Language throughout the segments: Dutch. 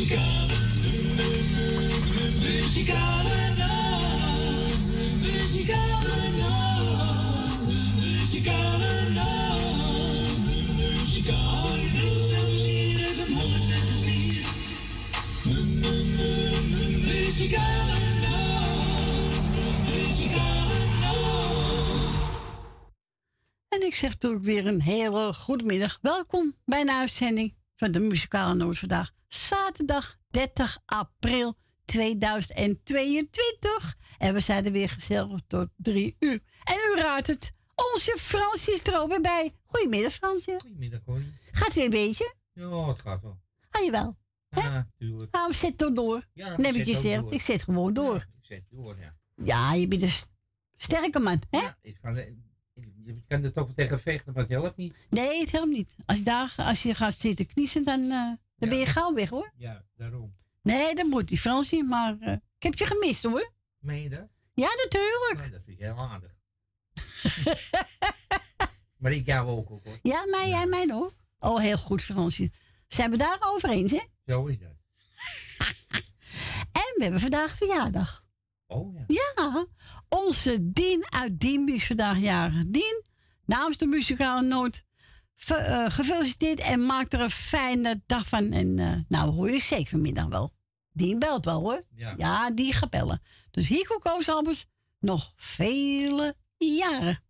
Muzikale, muzikale nacht. Muzikale nacht. Muzikale nacht. Muzikale nacht. Hier even 104. Muzikale nacht. Muzikale nacht. En ik zeg natuurlijk weer een hele goede middag. Welkom bij een uitzending van de Muzikale Noot vandaag. Zaterdag 30 april 2022. En we zijn er weer gezellig tot drie uur. En u raadt het, onze Frans is er ook weer bij. Goedemiddag Fransje. Goedemiddag, hoor. Gaat weer een beetje? Ja, het gaat wel. Ah, jawel. Ja, tuurlijk. Nou, zet toch door. Ja, Dan heb ik gezegd, ik zet gewoon door. Ja, ik zet door, ja. Ja, je bent een st- sterke man, hè? Ja, ik ik, je kan er toch tegen vechten, maar het helpt niet. Nee, het helpt niet. Als je, daar, als je gaat zitten kniezen, dan, eh, dan ben je gauw weg, hoor. Ja, daarom. Nee, dat moet die Fransje, maar eh, ik heb je gemist, hoor. Meen je dat? Ja, natuurlijk. Nou, dat vind ik heel aardig. maar ik jou ook, ook hoor. Ja, mij, jij, mij ook. Oh, heel goed, Fransje. Zijn we daar over eens, hè? Zo is dat. En we hebben vandaag verjaardag. Oh ja. Ja, onze Dien uit Dien is vandaag jarig. Dien, namens de muzikale noot, eh, gefeliciteerd en maak er een fijne dag van. En eh, nou hoor je zeker vanmiddag wel. Dien belt wel hoor. Ja. die gaat bellen. Dus hier komt Koos Albers nog vele jaren.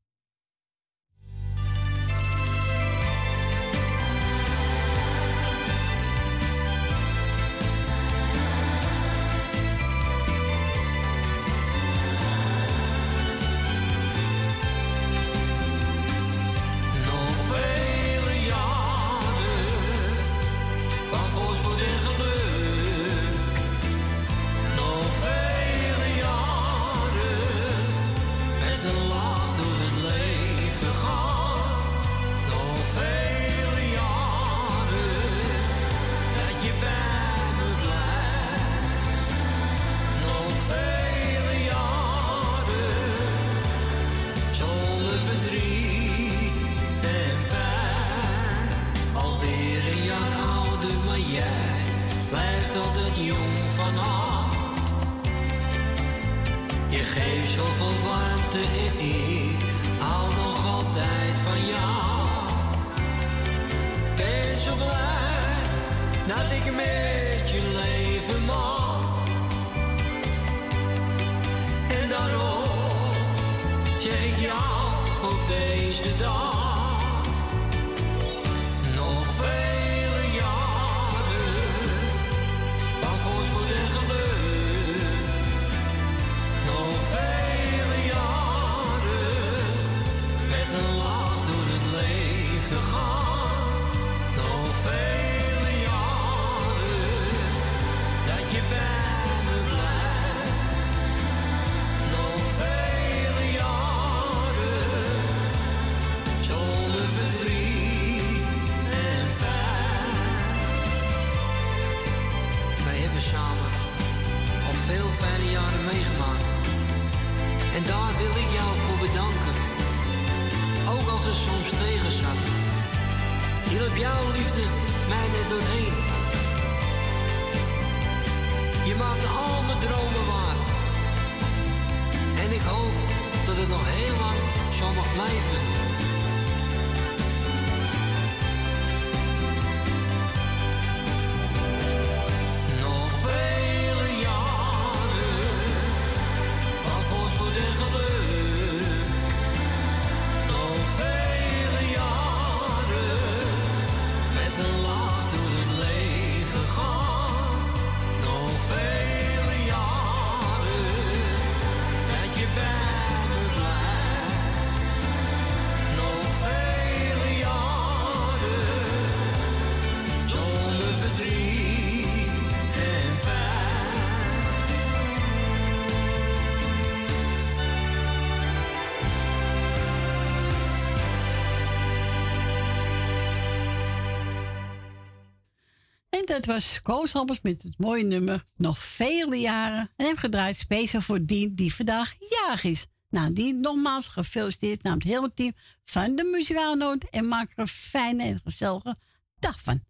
Was Koos Albers met het mooie nummer Nog vele jaren. En hem gedraaid speciaal voor Dien die vandaag jarig is. Nou, die nogmaals gefeliciteerd namens het hele team van de Muzikale Noot. En maak er een fijne en gezellige dag van.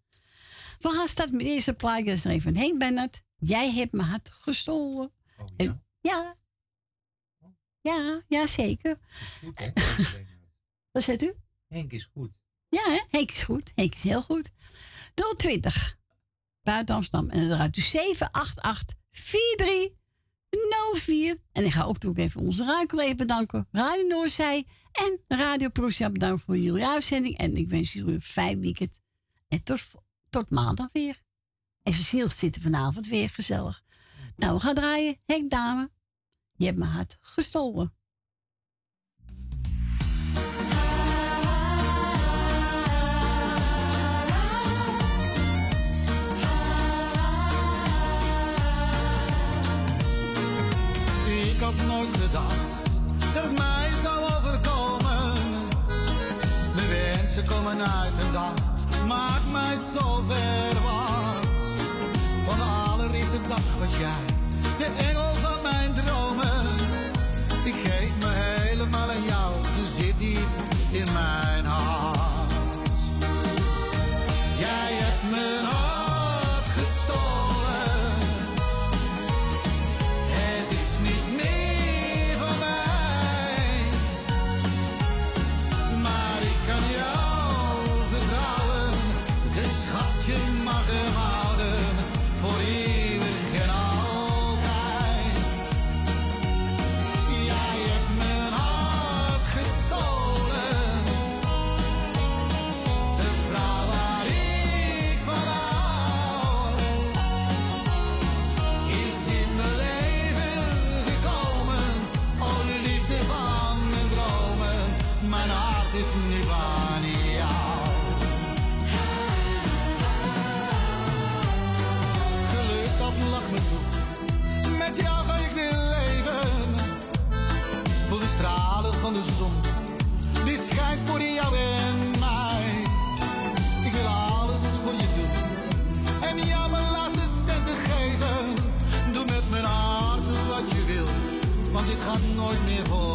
We gaan starten met de eerste plaatje. Dat is er even Henk Bennett. Jij hebt me hart gestolen. Oh, ja? ja. Ja, ja, zeker. Goed, hè? Wat zegt u? Henk is goed. Ja, hè? Henk is goed. Henk is heel goed. 020. Buiten Amsterdam. En dan eruit dus 788 4304. En ik ga ook ook even onze ruikel even bedanken. Radio Noordzij en Radio Procia bedanken voor jullie uitzending. En ik wens jullie een fijn weekend. En tot, tot maandag weer. En Cecile zitten vanavond weer gezellig. Nou, we gaan draaien. Henk Dame, je hebt mijn hart gestolen. Had nooit gedacht dat het mij zou overkomen. De wensen komen uit en dat maakt mij zo verwacht. Van de allereerste dag was jij de engel voor jou en mij. Ik wil alles voor je doen. En jou mijn laatste centen geven. Doe met mijn hart wat je wil, want dit gaat nooit meer voorbij.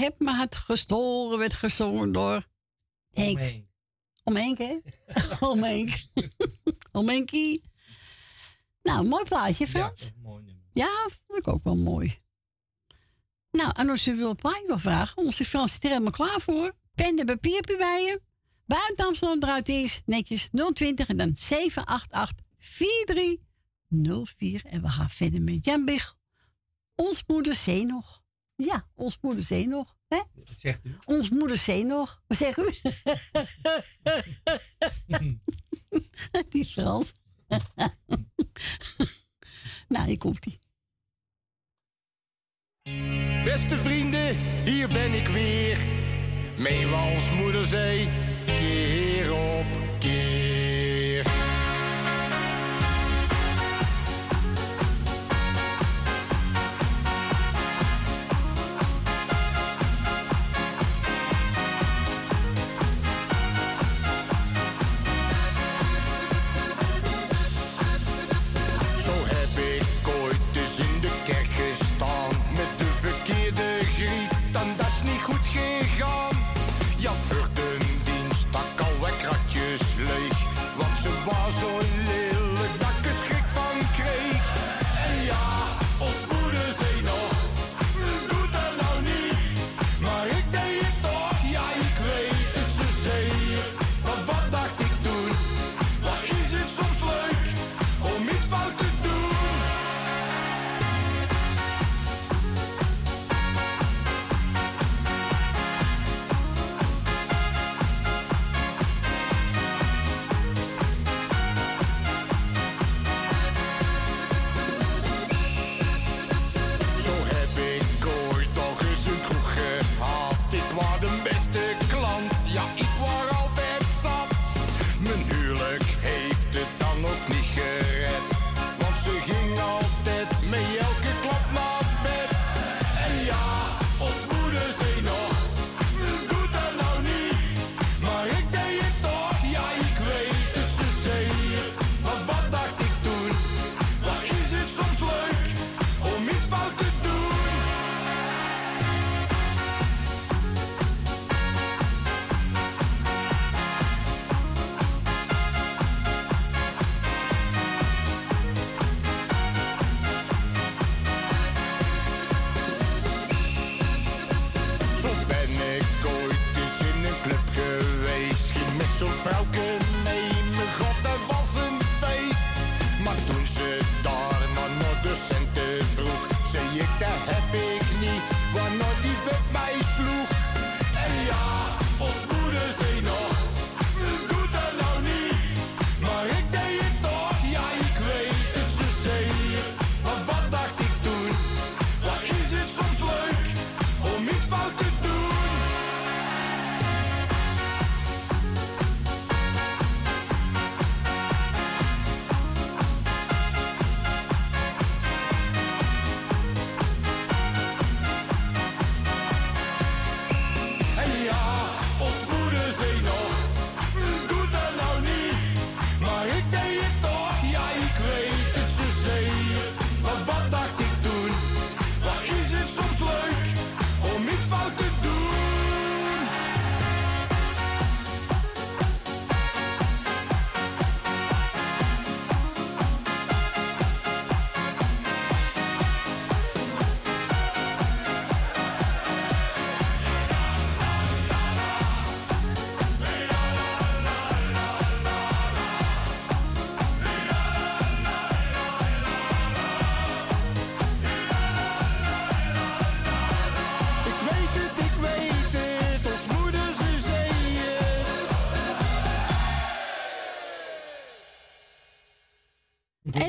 Hebt me hart gestolen, werd gezongen door Henk. Om Henk, hè? Om Henk. Om Henkie. Nou, mooi plaatje, Ja, Frans. een mooi nummer. Ja, vond ik ook wel mooi. Nou, en als je wil plaatje wil vragen, onze Frans zit er helemaal klaar voor. Pen en papiertje bij je. Buiten Amsterdam eruit is netjes 020 en dan 788 4304. En we gaan verder met Jan Big. Ons moeder zee nog. Ja, ons moeder zee nog. Hè? Wat zegt u? Ons moeder zee nog. Wat zegt u? Die is Frans. nou, hier komt ie. Beste vrienden, hier ben ik weer. Meewals moederzee, keer op keer.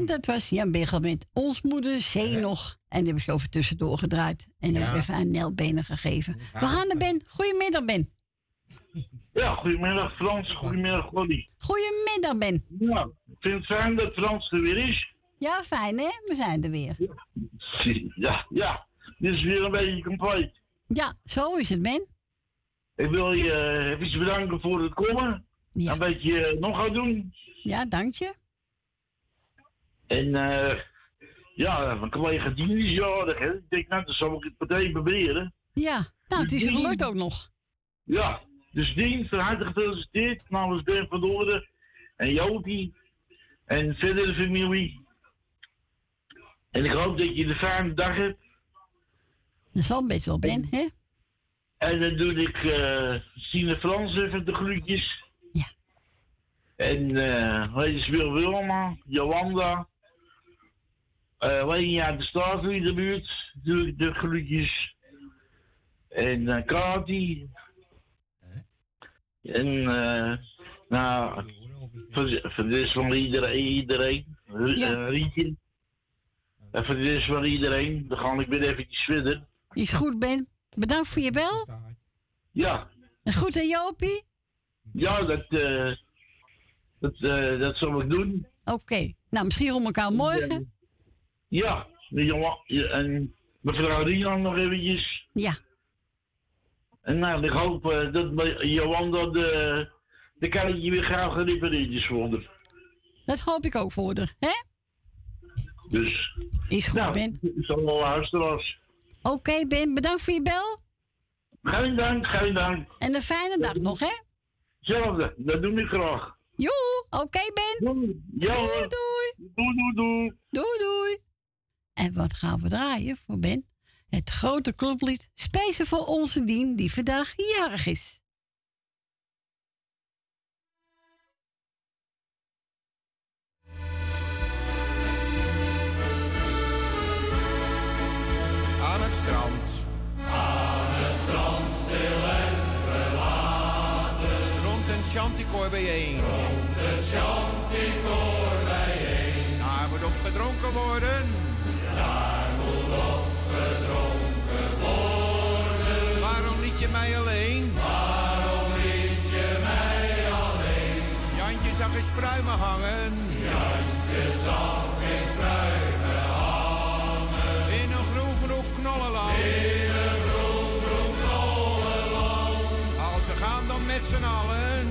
Dat was Jan Biggel met Ons Moeder Zee nog. En die hebben ze over tussendoor gedraaid. En ja. even aan Nel Benen gegeven. We gaan naar Ben. Goedemiddag, Ben. Ja, goedemiddag Frans. Goedemiddag Golly. Goedemiddag, Ben. Ja, ik vind het fijn dat Frans er weer is. Ja, fijn hè? We zijn er weer. Ja, ja. Dit is weer een beetje compleet. Ja, zo is het, Ben. Ik wil je uh, even bedanken voor het komen. Ja. Een beetje uh, nog gaan doen. Ja, dank je. En uh, ja, mijn collega Dien is jarig. Hè. Ik denk, nou, dan zal ik het meteen proberen. Ja, nou, het is Dien, gelukt ook nog. Ja, dus Dien, van harte gefeliciteerd namens Ben van Doorden en Jopie en verder de familie. En ik hoop dat je een fijne dag hebt. Dat zal best wel, Ben, hè? En dan doe ik uh, Sine Frans even de groetjes. Ja. En uh, weet je, Wil Wilma, Jolanda, uh, weet je, ja, de staat in de buurt, de, de groetjes. En uh, Kati. En uh, nou, voor, de rest van iedereen, iedereen ja. Rietje. En voor de rest van iedereen, dan ga ik weer eventjes verder. Is goed, Ben. Bedankt voor je bel. Ja. En goed aan Jopie? Ja, dat, uh, dat, uh, dat zal ik doen. Oké. Okay. Nou, misschien om elkaar morgen. Ja, en mevrouw Rian nog eventjes. Ja. En nou, ik hoop uh, dat Jolanda de, de karretje weer graag gerepareerd is voor Dat hoop ik ook voor haar, hè? Dus. Is goed, nou, Ben. Is allemaal luisteraars. Oké, okay, Ben, bedankt voor je bel. Geen dank, geen dank. En een fijne dag nog, hè? Hetzelfde, dat doe ik graag. Joe! Oké, Ben? Doei. Ja, doei, doei. Doei, doei, doei. Doei, doei. En wat gaan we draaien voor Ben? Het grote clublied, speciaal voor onze Dien, die vandaag jarig is. Aan het strand. Aan het strand, stil en verlaten. Rond een chanticoor bijeen. Rond een chanticoor bijeen. Daar moet op gedronken worden. Daar moet op gedronken worden. Waarom liet je mij alleen? Waarom liet je mij alleen? Jantje zag eens pruimen hangen. Jantje zag eens pruimen hangen. In een groen groen knollenland. In een groen groen knollenland. Als we gaan dan met z'n allen.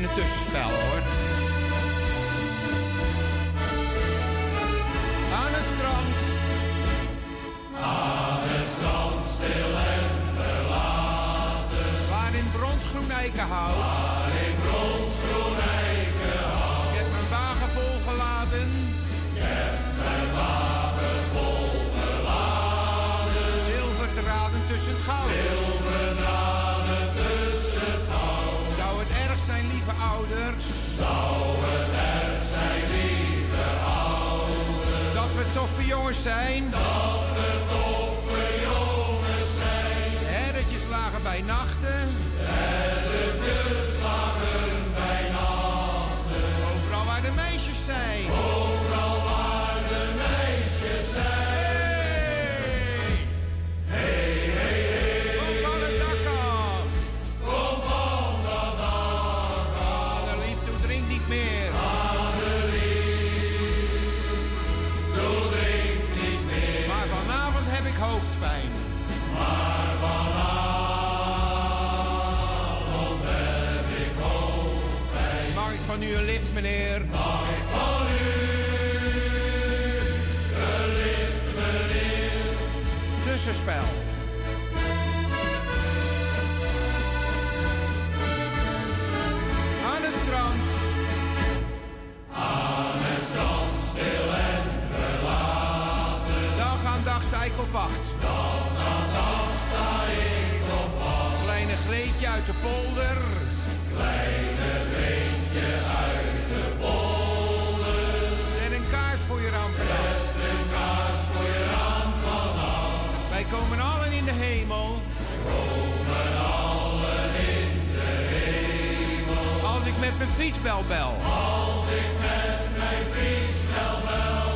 Even een tussenspel hoor. Aan het strand. Aan het strand stil en verlaten. Waarin bronsgroen eikenhout. Waarin bronsgroen eikenhout. Ik heb mijn wagen volgeladen. Ik heb mijn wagen volgeladen. Zilverdraden tussen goud. Zilverdraden Zou het erg zijn, lieve ouders? Dat we toffe jongens zijn. Tussenspel. Aan het strand. Aan het strand, stil en verlaten. Dag aan dag sta ik op wacht. Dag aan dag sta ik op wacht. Kleine Greetje uit de polder. Met mijn fietsbel bel. Als ik met mijn fietsbel bel.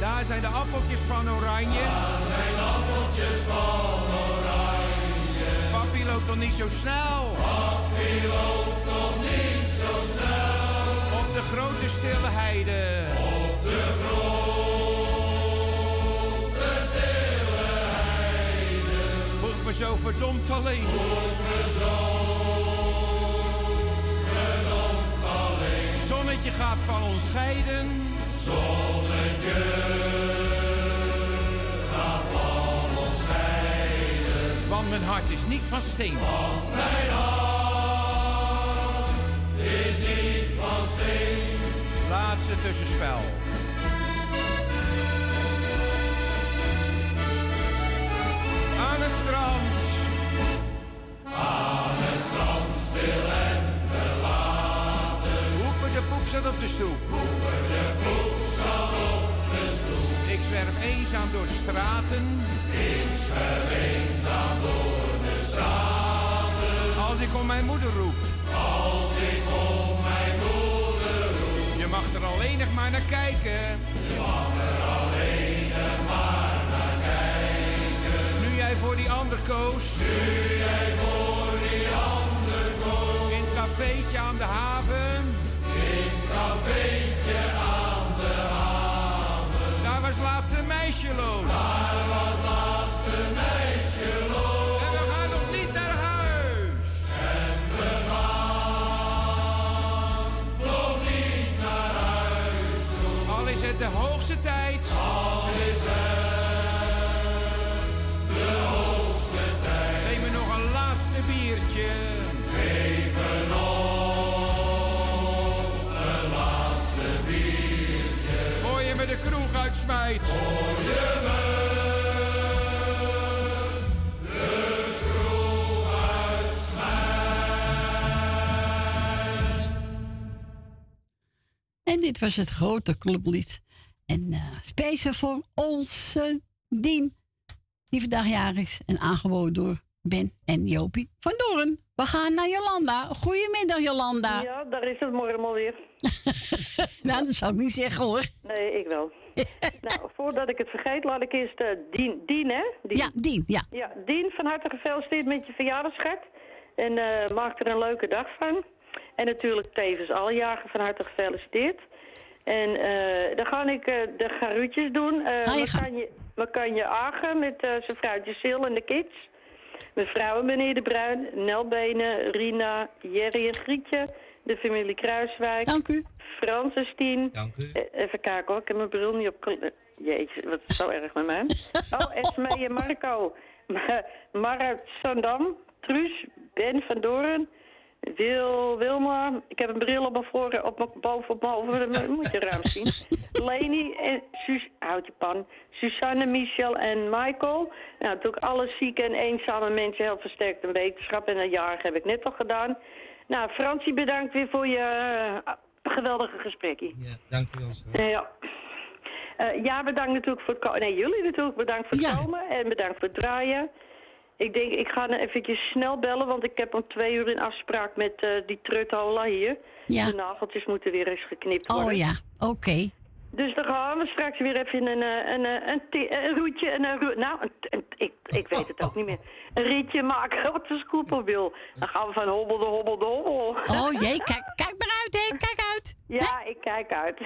Daar zijn de appeltjes van oranje. Daar zijn appeltjes van oranje. Papi loopt nog niet zo snel. Papi loopt nog niet zo snel. Op de grote stille heide. Op de grote stille heide. Voelt me zo verdomd alleen. Me zo Zonnetje gaat van ons scheiden. Zonnetje gaat van ons scheiden. Want mijn hart is niet van steen. Want mijn hart is niet van steen. Laatste tussenspel. Aan het strand. Aan het strand stil en zat op de stoep. Hoepen de poep zat op de stoep. Ik zwerf eenzaam door de straten. Ik zwerf eenzaam door de straten. Als ik om mijn moeder roep. Als ik om mijn moeder roep. Je mag er alleen nog maar naar kijken. Je mag er alleen nog maar naar kijken. Nu jij voor die ander koos. Nu jij voor die ander koos. In het cafeetje aan de haven. In het cafeetje aan de haven. Daar was laatst een meisje loos. Daar was laatst een meisje loos. En we gaan nog niet naar huis. En we gaan nog niet naar huis toe. Al is het de hoogste tijd. Al is het de hoogste tijd. Geef me nog een laatste biertje. De kroeg uitsmijt. Voor je me de kroeg uitsmijt. En dit was het grote clublied. En uh, speciaal voor onze Dien, die vandaag jarig is en aangeboden door Ben en Jopie van Doorn. We gaan naar Jolanda. Goedemiddag, Jolanda. Ja, daar is het morgen alweer. nou, dat zou ik niet zeggen hoor. Nee, ik wel. nou, voordat ik het vergeet, laat ik eerst uh, Dien, Dien, hè? Dien. Ja, Dien, ja. Ja, Dien, van harte gefeliciteerd met je verjaardagsschat. En uh, maak er een leuke dag van. En natuurlijk tevens alle jagen van harte gefeliciteerd. En uh, dan ga ik uh, de garuutjes doen. Uh, ga je we, kan je, we kan je agen met zijn vrouwtje Sil en de kids. Mevrouw meneer De Bruin, Nelbenen, Rina, Jerry en Grietje. De familie Kruiswijk. Dank u. Frans. Dank u. even kijken hoor, ik heb mijn bril niet op... Jeetje, wat is zo erg met mij. Oh, Esme en Marco. Marat Sandam, Truus, Ben van Doorn... Wil, Wilma, ik heb een bril op mijn voor, op mijn boven op mijn hoofd, moet je ruim zien. Leni en Sus, houd je pan. Susanne, Michel en Michael. Nou, natuurlijk alle zieke en eenzame mensen heel versterkt een wetenschap en een jaar heb ik net al gedaan. Nou, Fransie, bedankt weer voor je uh, geweldige gesprekje. Ja, dank u wel. Uh, ja. Uh, ja, bedankt natuurlijk voor het komen. Nee, jullie natuurlijk bedankt voor het ja. komen en bedankt voor het draaien. Ik denk, ik ga nou eventjes snel bellen, want ik heb om twee uur een afspraak met uh, die Truthola hier. Ja. De nageltjes moeten weer eens geknipt worden. Oh ja, oké. Okay. Dus dan gaan we straks weer even een, een, een, een, een roetje, een, een, nou, een, ik, ik weet het ook niet meer. Een rietje maken wat de scooper wil. Dan gaan we van hobbel de hobbel de hobbel. Oh jee, kijk, kijk maar uit, hè, kijk uit. Ja, ik kijk uit.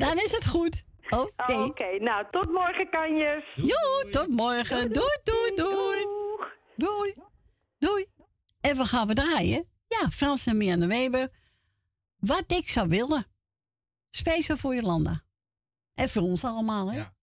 Dan is het goed. Oké. Okay. Oké, okay, nou, tot morgen, kanjes. Joe, tot morgen. Doei, doei, doei. Doei. Doei. En we gaan we draaien. Ja, Frans en Mianne Weber. Wat ik zou willen. Speciaal voor Jolanda. En voor ons allemaal, hè? Ja.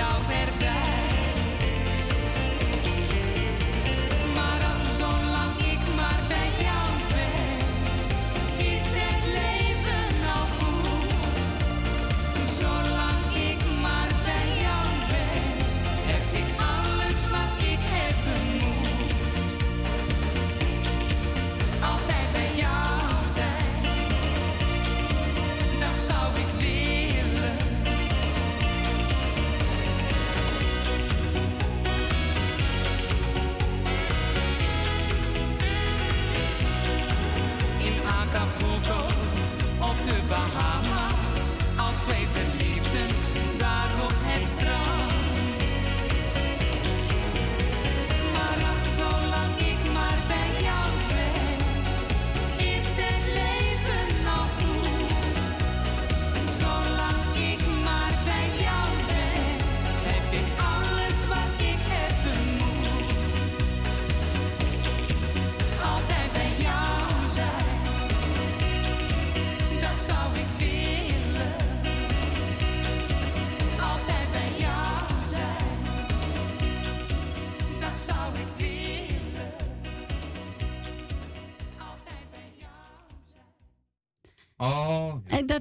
albergar.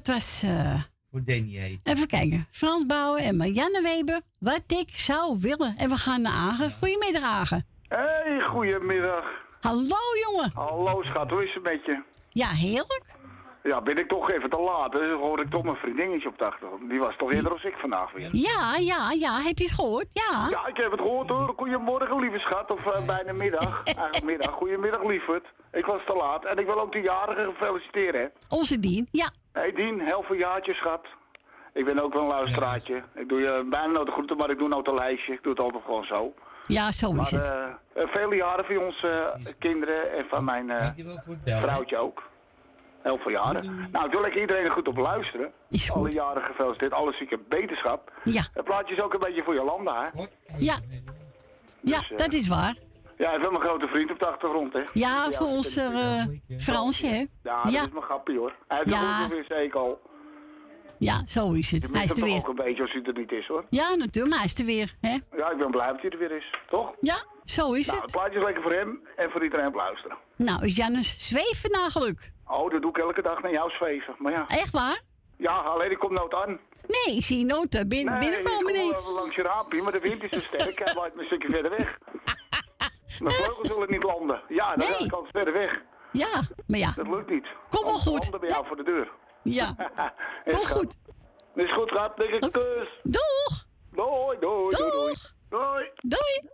Was... Uh, Voor Danny Even kijken. Frans Bouwen en Marianne Weber. Wat ik zou willen. En we gaan naar Agen. Goedemiddag, Agen. Hey, goedemiddag. Hallo, jongen. Hallo, schat. Hoe is het met je? Ja, heerlijk. Ja, ben ik toch even te laat. Dus hoorde ik toch mijn vriendinnetje op de achtergrond. Die was toch eerder als ik vandaag weer. Ja, ja, ja. Heb je het gehoord? Ja. Ja, ik heb het gehoord hoor. Goedemorgen, lieve schat. Of uh, bijna middag. Eigenlijk middag. Goedemiddag, lieverd. Ik was te laat. En ik wil ook de jarigen feliciteren, hè. Onze Dien, ja. Hé hey Dien, heel veel jaartjes, schat. Ik ben ook wel een luisteraartje. Ik doe je bijna nooit de groeten, maar ik doe nooit een lijstje. Ik doe het altijd gewoon zo. Ja, zo is het. Uh, vele jaren voor onze uh, kinderen en van mijn vrouwtje ook. Heel veel jaren. Nou, ik wil lekker iedereen er goed op luisteren. Is Alle jaren gefeliciteerd, alle zieke beterschap. Ja. Het plaatje is ook een beetje voor Jolanda, hè? Ja. Ja, dus, dat is waar. Ja, hij heeft wel mijn grote vriend op de achtergrond, hè? Ja, voor ons uh, Fransje, hè? Ja, dat is mijn grappie, hoor. Hij heeft ja. weer zeker al. Ja, zo is het. Hij is er weer. ook een beetje als hij er niet is, hoor. Ja, natuurlijk, maar hij is er weer, hè? Ja, ik ben blij dat hij er weer is, toch? Ja, zo is nou, het. het plaatje is lekker voor hem en voor iedereen op luisteren. Nou, is Janus zweven na geluk? Oh, dat doe ik elke dag naar jou zweven, maar ja. Echt waar? Ja, alleen ik kom nooit aan. Nee, ik zie nooit uh, bin nee, binnenkomen, nee. ik kom langs je raampje, maar de wind is te sterk. Hij waait een stukje verder weg. Mijn vleugels zullen niet landen. Ja, dan nee. ga ik altijd verder weg. Ja, maar ja. Dat lukt niet. Kom wel goed. Landen bij jou voor de deur. Ja. Kom goed. Is goed, gaat. Denk ik kus. Doeg. Doei, doei, doei. Doei. Doei.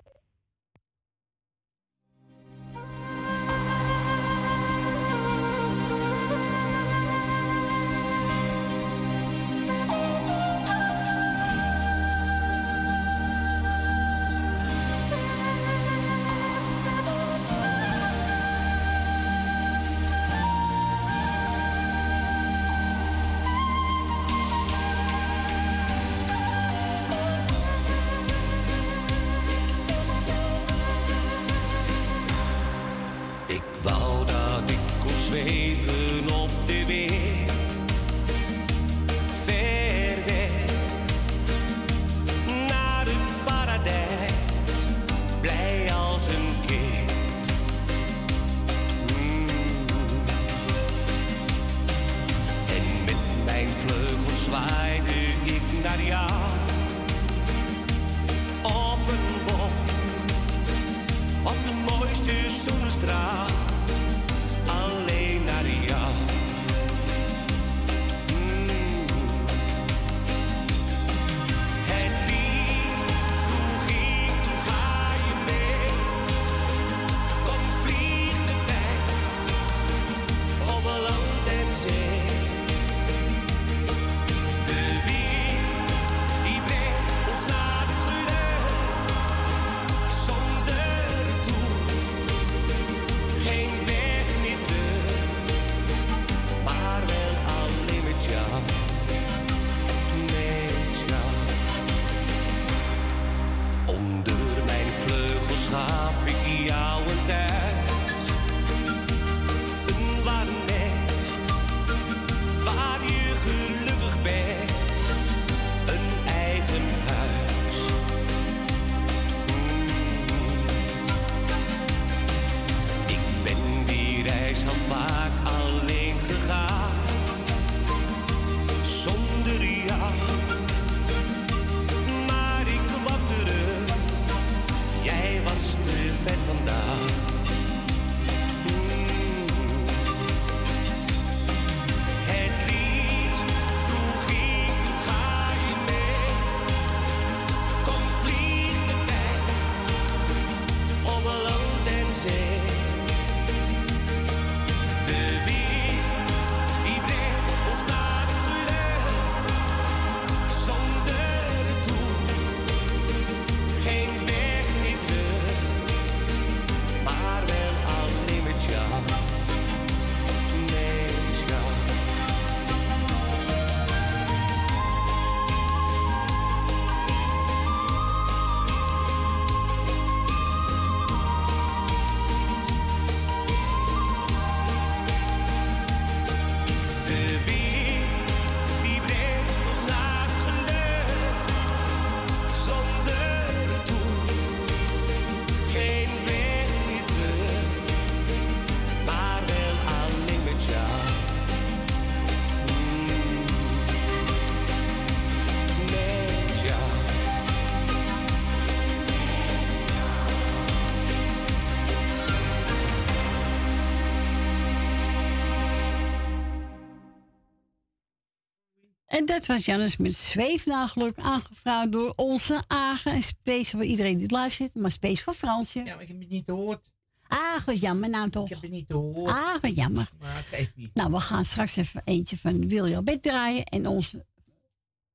Dat was Jannes met zweefnageluk aangevraagd door onze Agen. En space voor iedereen die het luistert, maar space voor Fransje. Ja, maar ik heb het niet gehoord. Ah, wat jammer nou toch. Ik heb het niet gehoord. Ah, wat jammer. Maar het geeft niet. Nou, we gaan straks even eentje van William Bed draaien. En onze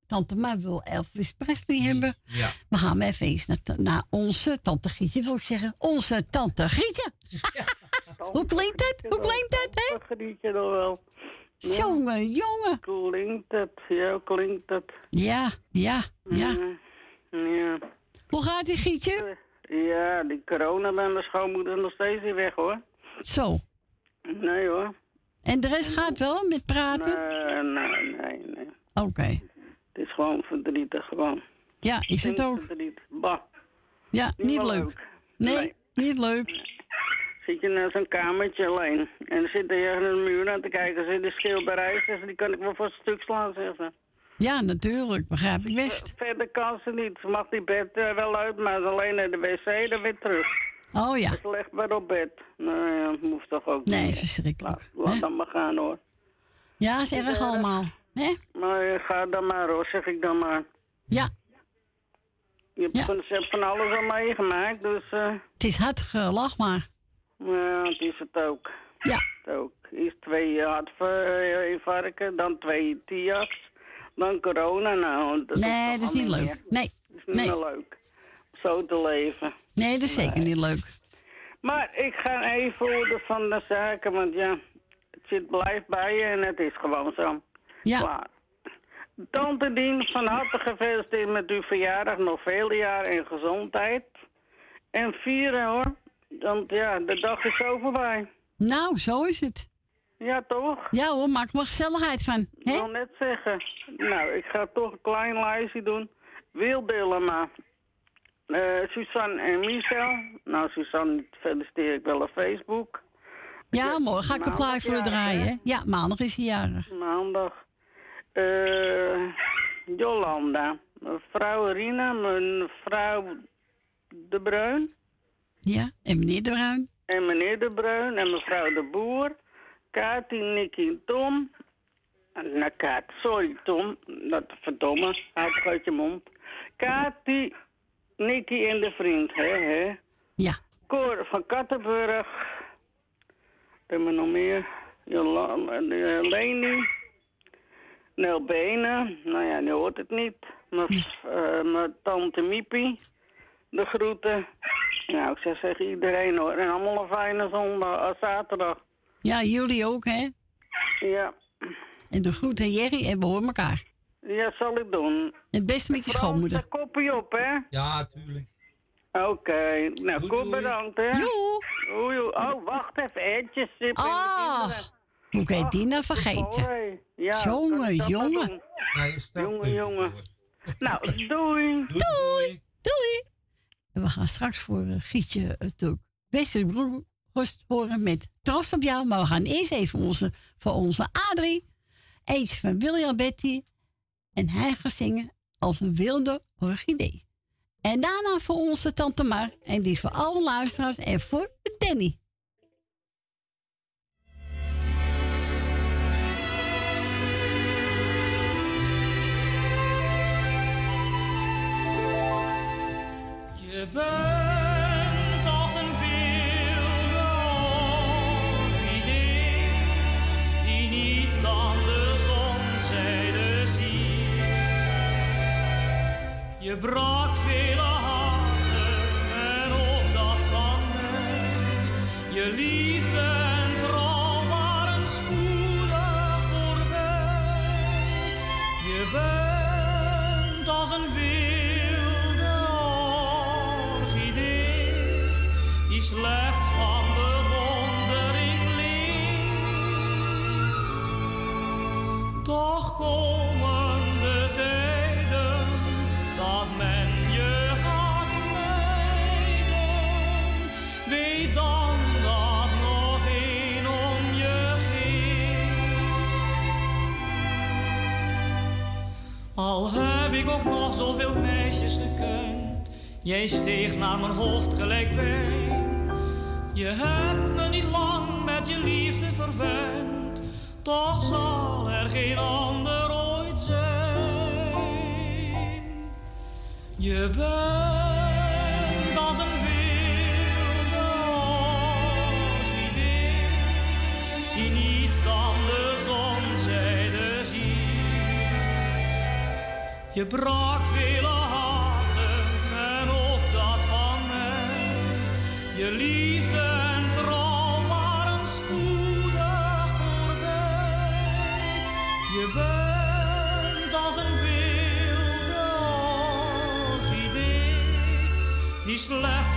tante Ma wil Elvis Presley hebben. Ja. We gaan even eens naar, naar onze tante Gietje, wil ik zeggen. Onze tante Gietje. Hoe klinkt het? Hoe klinkt het, hè? Gietje nog wel. Jongen, jongen. Klinkt het, ja, klinkt het. Ja, ja, ja. Ja. Hoe gaat die Gietje? Ja, die corona bij mijn schoonmoeder nog steeds niet weg, hoor. Zo. Nee, hoor. En de rest gaat wel met praten? Nee, nee, nee. nee. Oké. Het is gewoon verdrietig, gewoon. Ja, is het ook? Verdrietig. Bah. Ja, niet, leuk. Nee, niet leuk. Zit je naar zo'n kamertje alleen. En dan zit je tegen een muur aan te kijken. Zit de schilderij, zegt ze, die kan ik wel voor een stuk slaan, zegt ze. Ja, natuurlijk. Begrijp ik best. Verder kan ze niet. Ze mag die bed eh, wel uit, maar alleen naar de wc, dan weer terug. Oh ja. Ze legt maar op bed. Nou ja, hoeft toch ook Nee, niet. verschrikkelijk. Laat, laat dan maar gaan, hoor. Ja, is erg allemaal. Hè? Maar eh, ga dan maar, hoor, zeg ik dan maar. Ja. Je hebt heeft van alles al meegemaakt, dus... eh, Het is hard gelach, maar. Ja, het is het ook. Ja. Het ook. Eerst twee hartinfarcten, dan twee TIA's, dan corona. Nou, dat Nee, dat is niet leuk. meer. Nee. Dat is niet Nee. meer leuk. Zo te leven. Nee, dat is zeker niet leuk. Maar ik ga even horen van de zaken, want ja, het zit blijft bij je en het is gewoon zo. Ja. Klaar. Tante Dien, van harte gefeliciteerd met uw verjaardag. Nog vele jaren in gezondheid. En vieren hoor. Want ja, de dag is zo voorbij. Nou, zo is het. Ja, toch? Ja hoor, maak er gezelligheid van. Ik wil net zeggen. Nou, ik ga toch een klein lijstje doen. Wil Dillema. Eh Suzanne en Michel. Nou, Suzanne feliciteer ik wel op Facebook. Ja, morgen ga ik een plaat voor draaien. hè? Ja, maandag is hij jarig. Maandag. Eh Jolanda. Mevrouw Rina, mevrouw De Bruin. Ja, en meneer De Bruin. En meneer De Bruin en mevrouw De Boer. Kati, Nicky en Tom. Nou, Kaat, sorry Tom. Dat verdomme. Houd uit je mond. Kati, Nicky en de vriend, hè, hè? Ja. Cor van Kattenburg. Hebben we nog meer? Jolanda, eh, Leni. Nel Benen. Nou ja, die hoort het niet. Mijn, eh, tante Miepie. De groeten. Nou, ik zou zeggen iedereen hoor. En allemaal een fijne zondag, eh, zaterdag. Ja, jullie ook, hè? Ja. En de groeten Jerry en we horen elkaar. Ja, zal ik doen. Het beste met je schoonmoeder. Frans, Koppie op, hè? Ja, tuurlijk. Oké. Nou, goed bedankt, hè? Oei, oei. Oh, wacht even. Ertjes. Sip en de Ah, kinderen. hoe kan je die nou Oh, vergeten? Ja, jongen, jongen. Nou, Jongen, jongen. Nou, doei. Doei. Doei. We gaan straks voor uh, Gietje het ook beste broerhost horen met trots op jou. Maar we gaan eerst even onze, voor onze Adrie. Eentje van William Betty. En hij gaat zingen als een wilde orchidee. En daarna voor onze tante Mar. En die is voor alle luisteraars en voor Danny. Je bent als een wilde orchidee die niets dan de zonzijde ziet. Je brak vele harten en ook dat van mij. Je liefde nog zoveel meisjes gekend, Jij steeg naar mijn hoofd gelijk wij. Je hebt me niet lang met je liefde verwend. Toch zal er geen ander ooit zijn. Je bent. Je brak vele harten en ook dat van mij. Je liefde en trouw waren spoedig voorbij. Je bent als een wilde orchidee die slechts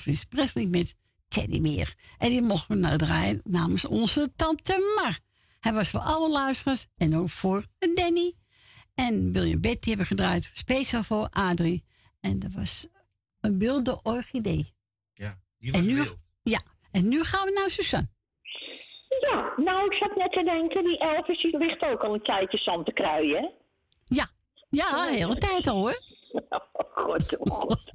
Elvis Presley met Teddy Beer. En die mochten we nou draaien namens onze tante Mar. Hij was voor alle luisteraars en ook voor Danny. En William Betty hebben gedraaid speciaal voor Adrie. En dat was een wilde orchidee. Ja, die En was nu, wild. ja, en nu gaan we naar Suzanne. Ja, nou, ik zat net te denken, die Elvis die ligt ook al een tijdje zand te kruien? Ja, ja, de hele tijd al hoor. Oh god, oh god.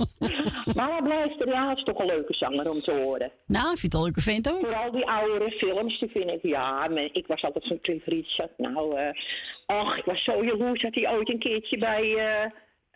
maar hij blijft er, ja, is toch een leuke zanger om te horen. Nou, ik vind het een leuke vent ook. Vooral die oudere films, die vind ik, ja, maar ik was altijd zo'n Cliff Richard. Nou, eh ach, ik was zo jaloers dat hij ooit een keertje bij eh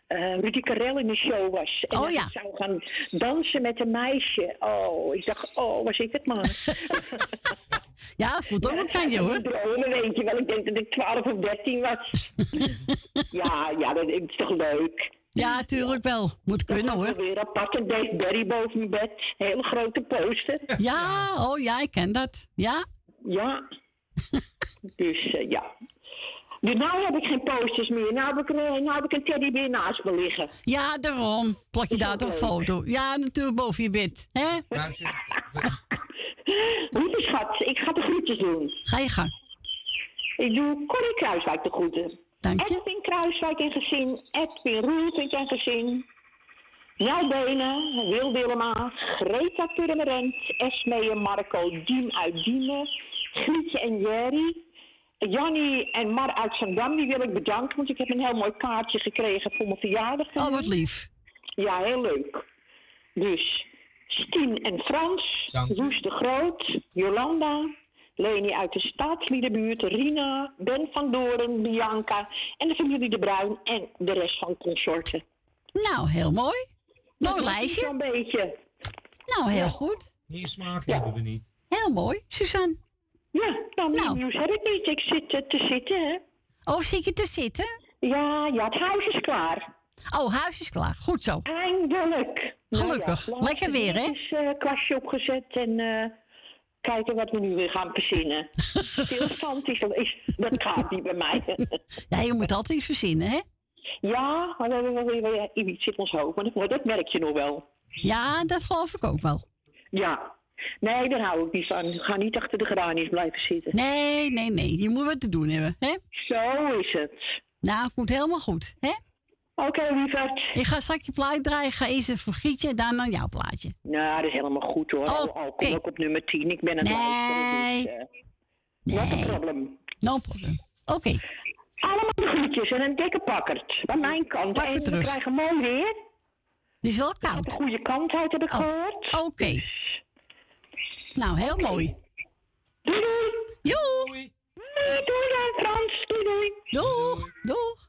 eh Rudy Karel in de show was. En Oh, ja. ik zou gaan dansen met een meisje. Oh, ik dacht, oh, was ik het maar. Ja, voelt ook een hoor. Dromen, weet je wel. Ik denk dat ik 12 of 13 was. ja, ja, dat is toch leuk. Ja, tuurlijk wel. Moet kunnen hoor. Weer apart een Barry boven mijn bed. Hele grote poster. Ja, oh ja, ik ken dat. Ja. Ja. dus eh, ja. Dus nou heb ik geen posters meer. Nou heb ik, een- nou heb ik een teddybeer naast me liggen. Ja, daarom. Plak je daar toch een foto? Ja, natuurlijk boven je bed. Hè? Lieve schat, ik ga de groetjes doen. Ga je gang. Ik doe Corrie Kruiswijk de groeten. Dank je. Edwin Kruiswijk en gezin. Edwin Roelvink en gezin. Nel Benen, Wil Willema, Greta Purmerend, Esme en Marco, Diem uit Diemen, Grietje en Jerry, Jannie en Mar uit Zandam, die wil ik bedanken, want ik heb een heel mooi kaartje gekregen voor mijn verjaardag. Oh, wat lief. Ja, heel leuk. Dus Stien en Frans, Loes de Groot, Jolanda, Leni uit de Staatsliedenbuurt, Rina, Ben van Doren, Bianca en de familie De Bruin en de rest van consorten. Nou, heel mooi. Mooi Dat lijstje. Zo'n beetje. Nou, heel goed. Meer smaak hebben we niet. Heel mooi, Suzanne. Ja, nou, meer nieuws heb ik niet. Ik zit eh, te zitten, hè. Oh, zit je te zitten? Ja, ja, het huis is klaar. Oh, huis is klaar. Goed zo. Eindelijk. Gelukkig. Nou ja, Lekker weer, hè? Dus uh, kastje opgezet en eh, kijken wat we nu weer gaan verzinnen. Stilstand is, is, dat gaat niet bij mij. Ja, je moet altijd iets verzinnen, hè? ja, maar we hebben wel weer weer iets in ons hoofd. Maar dat, dat merk je nog wel. Ja, dat geloof ik ook wel. Ja. Nee, daar hou ik niet van. Ga niet achter de geraniums blijven zitten. Nee, nee, nee. Je moet wat te doen hebben, hè? Zo is het. Nou, het moet helemaal goed, hè? Oké, lieverd. Ik ga straks je plaat draaien. Ga eerst even voor Grietje en daarna jouw plaatje. Nou, dat is helemaal goed hoor. Al, al kom ik op nummer 10. Ik ben het Nee. Dus, uh, Not a problem. No problem. Oké. Allemaal de groetjes en een dikke pakkert. Aan mijn kant. Pak en we krijgen mooi weer. Het is wel koud. De goede kant uit heb ik gehoord. Oké. Nou, heel mooi. Doei doei. Doei. Doei, doei dan Frans. Doei doei. Doeg. Doeg.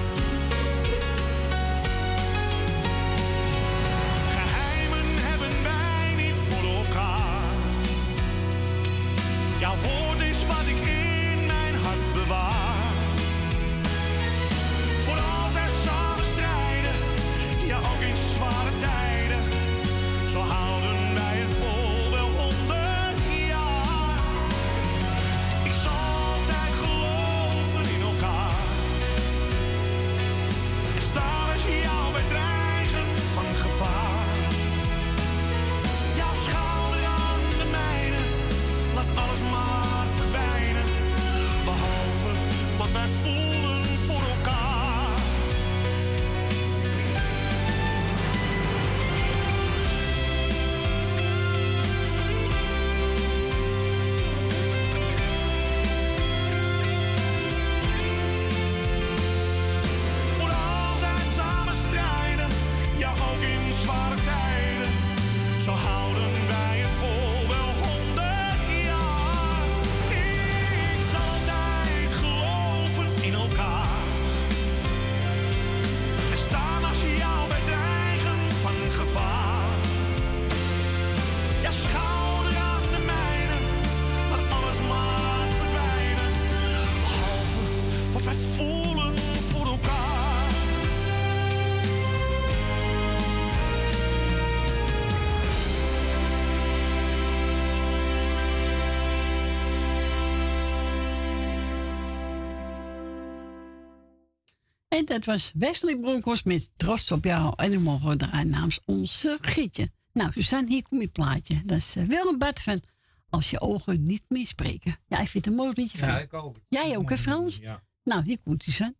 En dat was Wesley Bronkhorst met Trots op jou. En dan mogen we draaien namens onze Gietje. Nou, Suzanne, hier komt je plaatje. Dat is uh, Willem Bart van Als je ogen niet meer spreken. Ja, ik vind het een mooi liedje van. Ja, ik ook. Jij ook, hè Frans? Ja. Nou, hier komt Suzanne.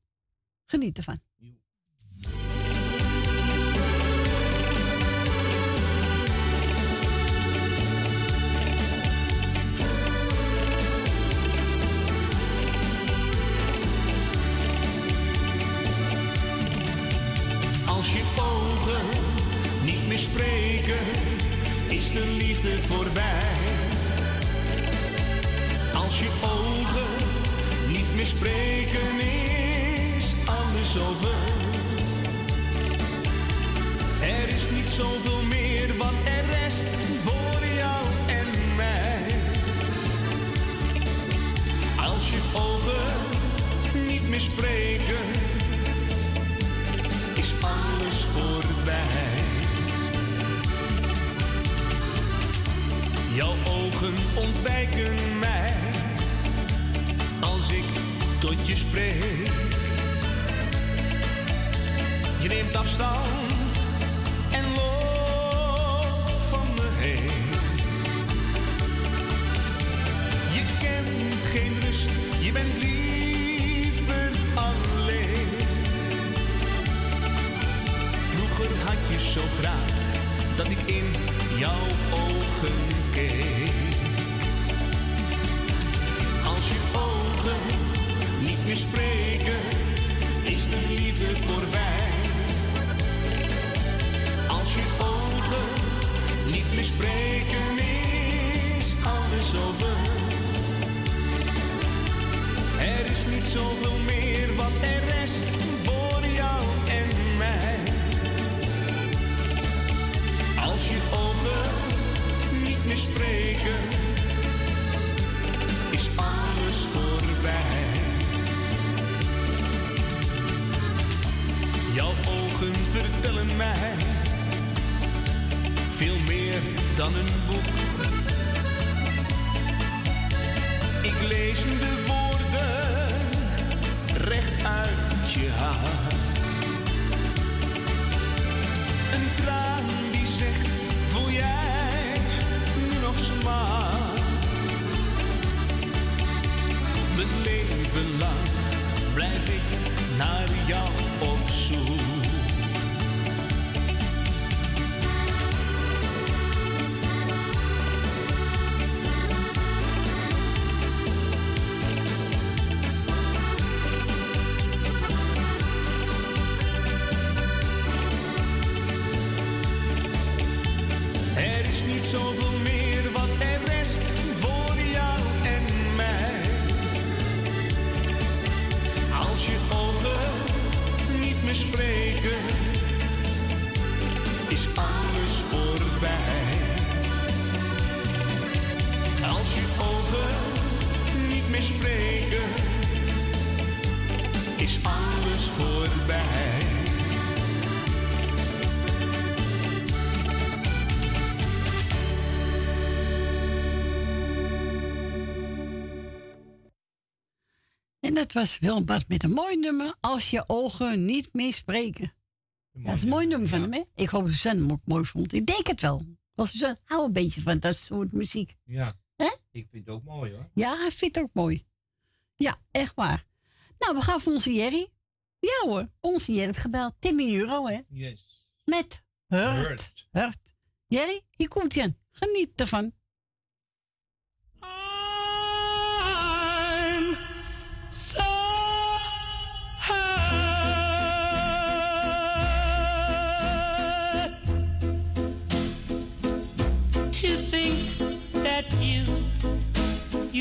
Geniet ervan. Spreken, is de liefde voorbij. Als je ogen niet meer spreken, is alles over. Er is niet zoveel meer wat er rest voor jou en mij. Als je ogen niet meer spreken, is alles voorbij. Jouw ogen ontwijken mij als ik tot je spreek. Je neemt afstand en loopt van me heen. Je kent geen rust, je bent liever alleen. Vroeger had je zo graag dat ik in jouw ogen Als je ogen niet meer spreken, is de liefde voorbij. Als je ogen niet meer spreken, is alles over. Er is niet zoveel meer wat er rest spreken, is alles voorbij. Jouw ogen vertellen mij veel meer dan een boek. Ik lees de woorden recht uit je hart. Smaak? Mijn leven lang blijf ik naar jou op was Willem Bart met een mooi nummer. Als je ogen niet meer spreken. Dat is een mooi nummer van hem, hè? Ik hoop dat Suzanne hem ook mooi vond. Ik denk het wel. Want Suzanne hou een beetje van dat soort muziek. Ja. Hè? Ik vind het ook mooi hoor. Ja, hij vindt het ook mooi. Ja, echt waar. Nou, we gaan voor onze Jerry. Ja hoor, onze Jerry heeft gebeld. Timmy Euro, hè? Yes. Met Hurt. Hurt. Hurt. Jerry, hier komt hij aan. Geniet ervan.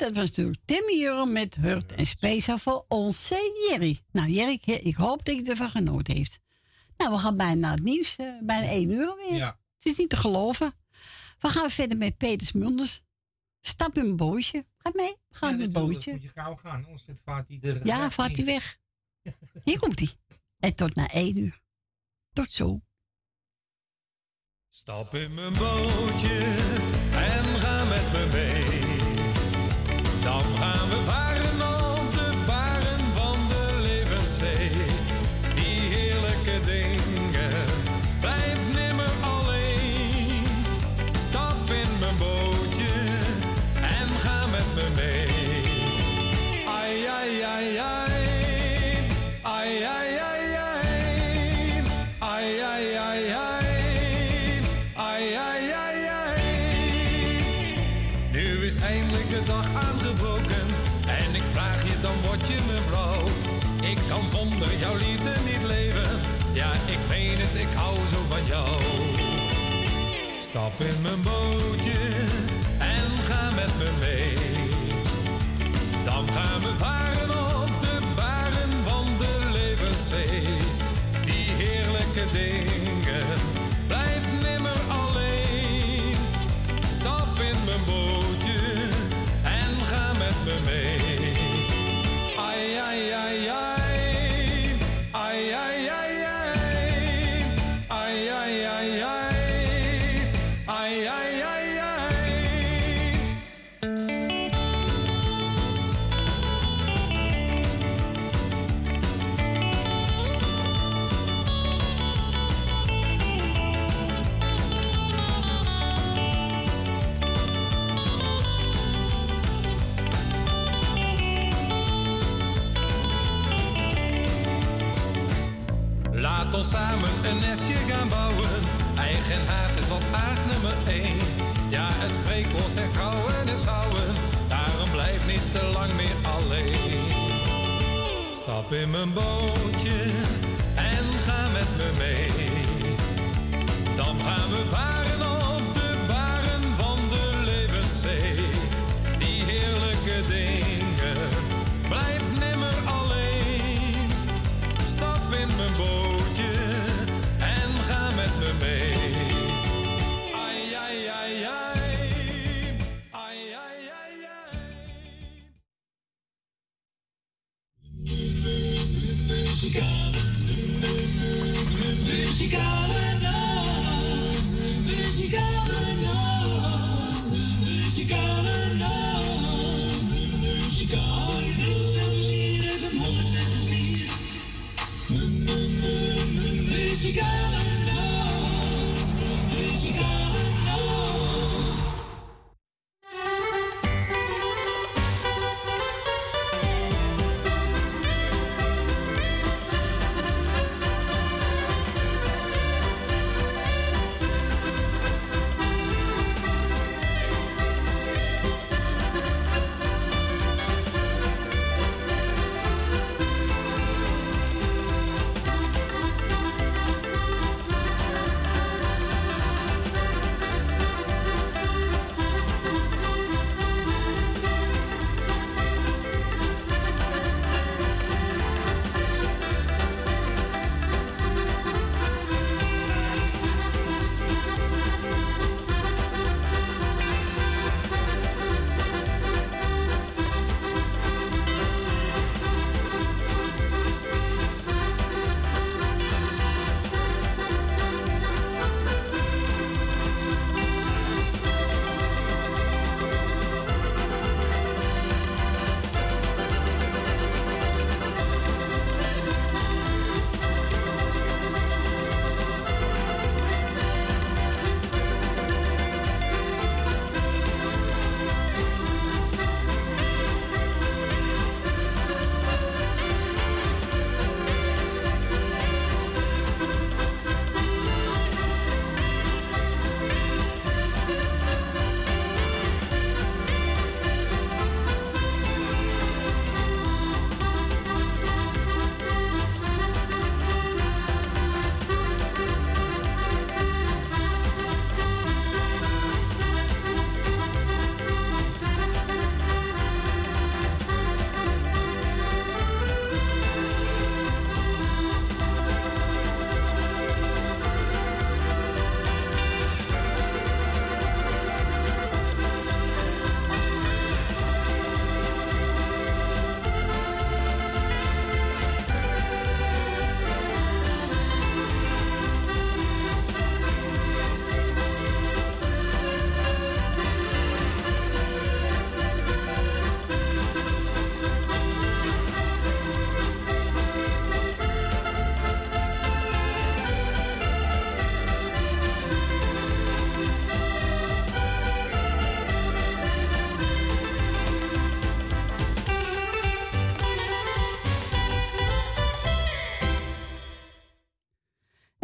Dat was natuurlijk Timmy Jurgen met Hurt en Speciaal voor onze Jerry. Nou, Jerry, ik, hoop dat je ervan genoten heeft. Nou, we gaan bijna naar het nieuws. eh, bijna één uur alweer. Ja. Het is niet te geloven. We gaan verder met Peters Munders. Stap in mijn bootje. Ga mee. We gaan Ja, in het natuurlijk, bootje. Moet je gauw gaan, anders vaart hij er. Ja, weg vaart hij weg. Hier komt hij. En tot na één uur. Tot zo. Stap in mijn bootje en ga Stap in mijn bootje en ga met me mee. Dan gaan we varen In mijn bootje en ga met me mee. Dan gaan we varen muzikale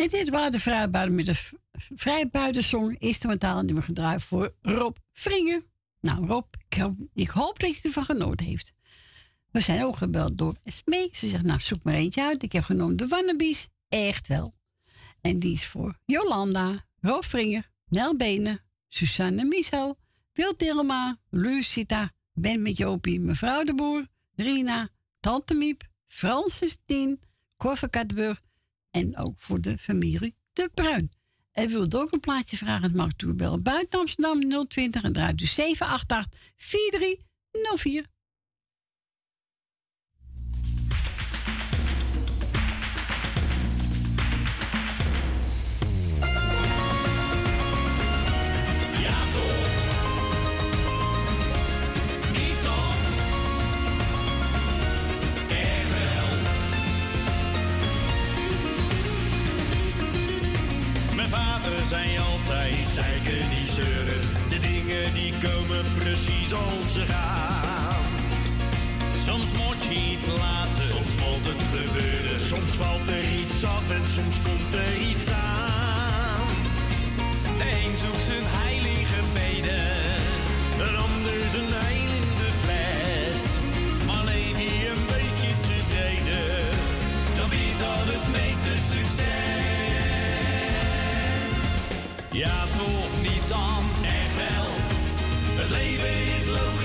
En dit waren de vrijbuiten met de die we gedraaid voor Rob Vringer. Nou Rob, ik hoop, dat je ervan genoten heeft. We zijn ook gebeld door Esmee. Ze zegt, nou zoek maar eentje uit. Ik heb genomen de Wannabies. Echt wel. En die is voor Jolanda, Rob Vringer, Nel Benen, Susanne Michel, Wil Dilma, Lucita, Ben met Jopie, mevrouw de Boer, Rina, Tante Miep, Francis Tien, Cor en ook voor de familie De Bruin. En wilt ook een plaatje vragen, het mag bellen buiten Amsterdam 020 en draait dus 788 4304. Precies als ze gaan. Soms moet je iets laten, soms moet het gebeuren. Soms valt er iets af en soms komt er iets aan. De een zoekt zijn heilige beden, een ander zijn heil in de fles. Maar leef je een beetje tevreden, dan biedt dat het meeste succes. Ja, toch niet wel. Het leven is logisch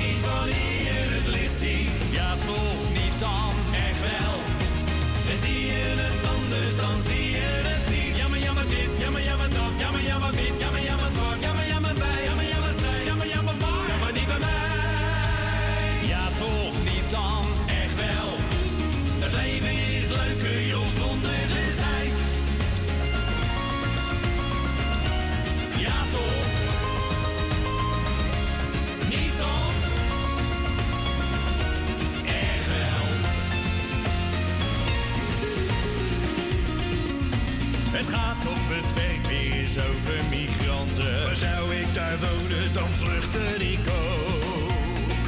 Het gaat op het werk weer over migranten. Maar zou ik daar wonen, dan vluchtte ik ook.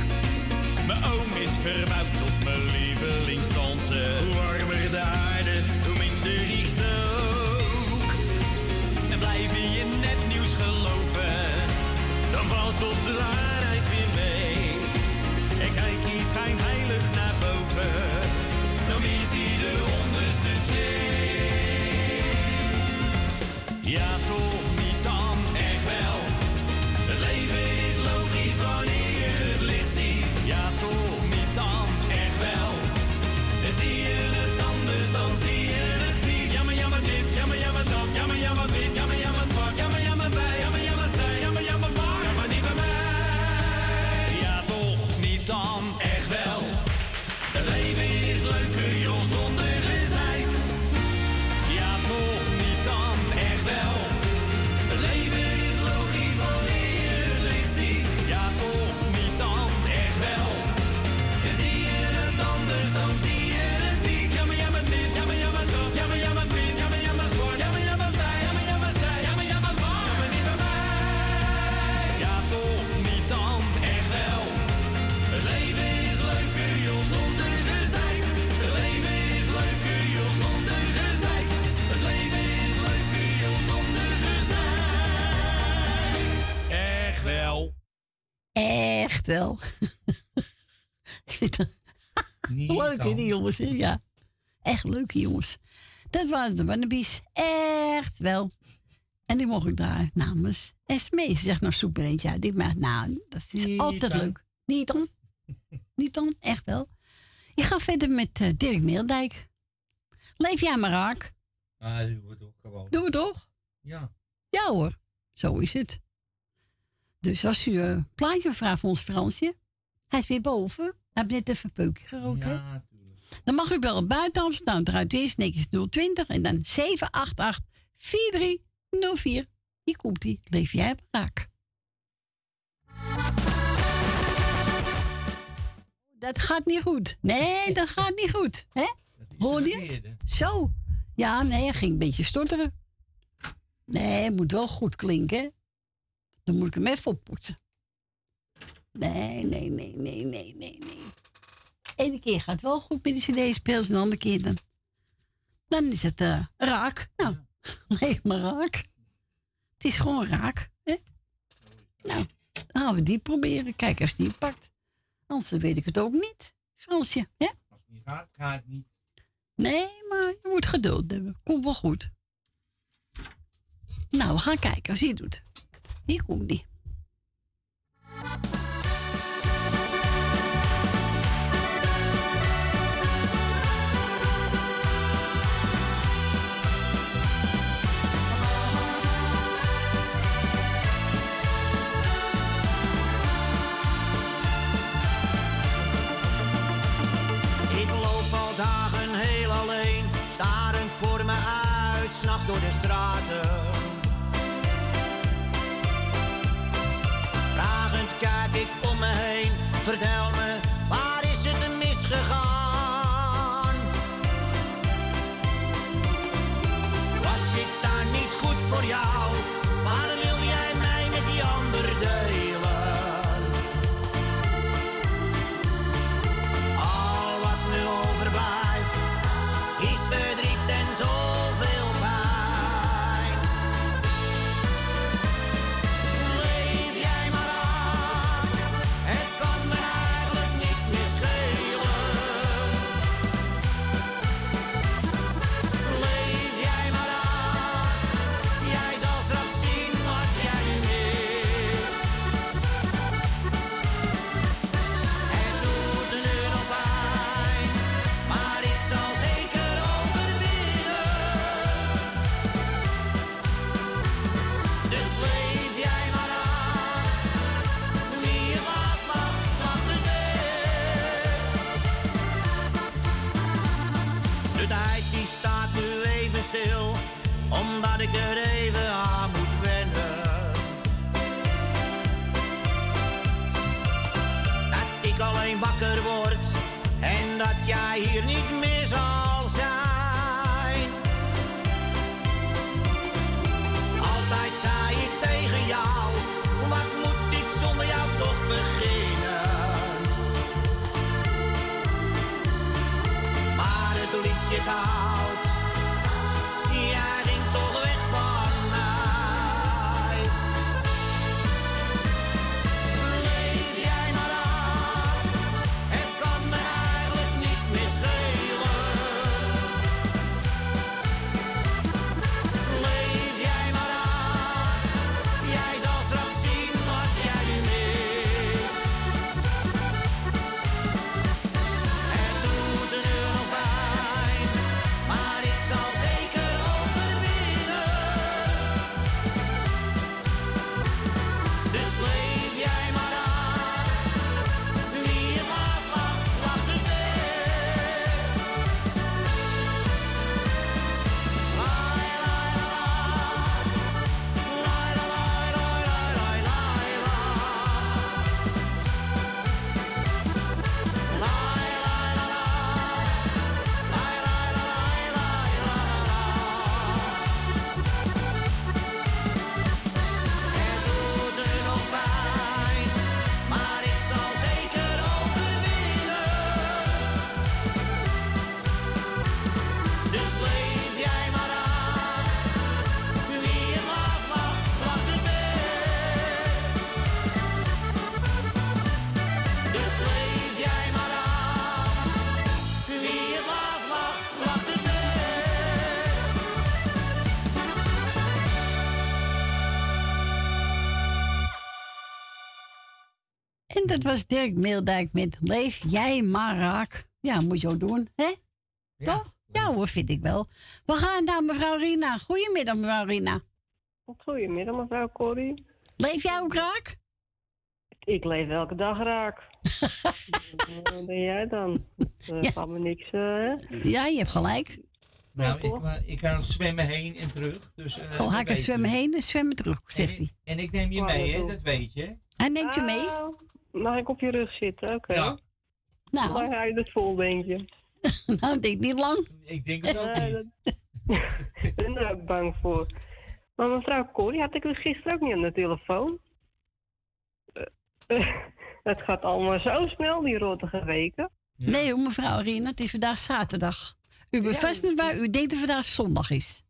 Mijn oom is verbouwd tot mijn lievelingstante. Hoe warmer de aarde, hoe minder ik stook. En blijf je net nieuws geloven, dan valt op de waarheid Ja, Echt wel. Leuk, hè, die jongens. hè? Ja, echt leuke jongens. Dat waren de Wannabies. Echt wel. En die mocht ik daar namens Esmee. Ze zegt, nou zoek er eentje uit. Die maakt, nou, dat is Niet altijd dan. leuk. Niet dan. Niet dan, echt wel. Je gaat verder met eh, Dirk Meeldijk. Leef jij maar raak. Ah, doen we toch gewoon. Doen we toch? Ja. Ja hoor, zo is het. Dus als u een plaatje vraagt voor ons Fransje, hij is weer boven. Hij heeft net even een peukje gerookt? Ja, Dan mag u bellen buiten Amsterdam. Eruit is 020 en dan 788 4304. Hier komt hij. Leef jij maar raak. Dat gaat niet goed. Nee, dat gaat niet goed. Hè? Hoorde je het? Zo. Ja, nee, hij ging een beetje stotteren. Nee, het moet wel goed klinken. Dan moet ik hem even oppoetsen. Nee, nee, nee, nee, nee, nee, nee. Ene keer gaat het wel goed met de cd-speels en de andere keer dan... Dan is het eh, raak. Nou, Nee, maar raak. Het is gewoon raak. Hè? Nou, dan gaan we die proberen. Kijk als die pakt. Anders weet ik het ook niet. Fransje, hè? Als het niet gaat, gaat het niet. Nee, maar je moet geduld hebben. Komt wel goed. Nou, we gaan kijken als hij het doet. Hier komt was Dirk Meeldijk met Leef jij maar raak. Ja, moet je ook doen, hè? Toch? Ja hoor, vind ik wel. We gaan naar mevrouw Rina. Goedemiddag, mevrouw Rina. Goedemiddag, mevrouw Corrie. Leef jij ook raak? Ik leef elke dag raak. Wat ben jij dan? Dat uh, gaat me niks, eh, hè? Ja, je hebt gelijk. Nou, ik, wa- ik ga zwemmen heen en terug. Dus, eh, Oh, hij kan je. zwemmen heen en zwemmen terug, zegt En hij. En ik neem je Oh, mee, hè? Dat weet je. Hij neemt je mee. Mag ik op je rug zitten? Oké. Ja. Nou. Lang ga je het vol, denk je? nou, denk niet lang. Ik denk het ook niet. Ik ben er ook bang voor. Maar mevrouw Corrie, had ik u gisteren ook niet aan de telefoon? Eh, eh, Het gaat allemaal zo snel, die rottige weken. Nee, mevrouw Rina, het is vandaag zaterdag. U bevestigt waar u denkt dat vandaag zondag is.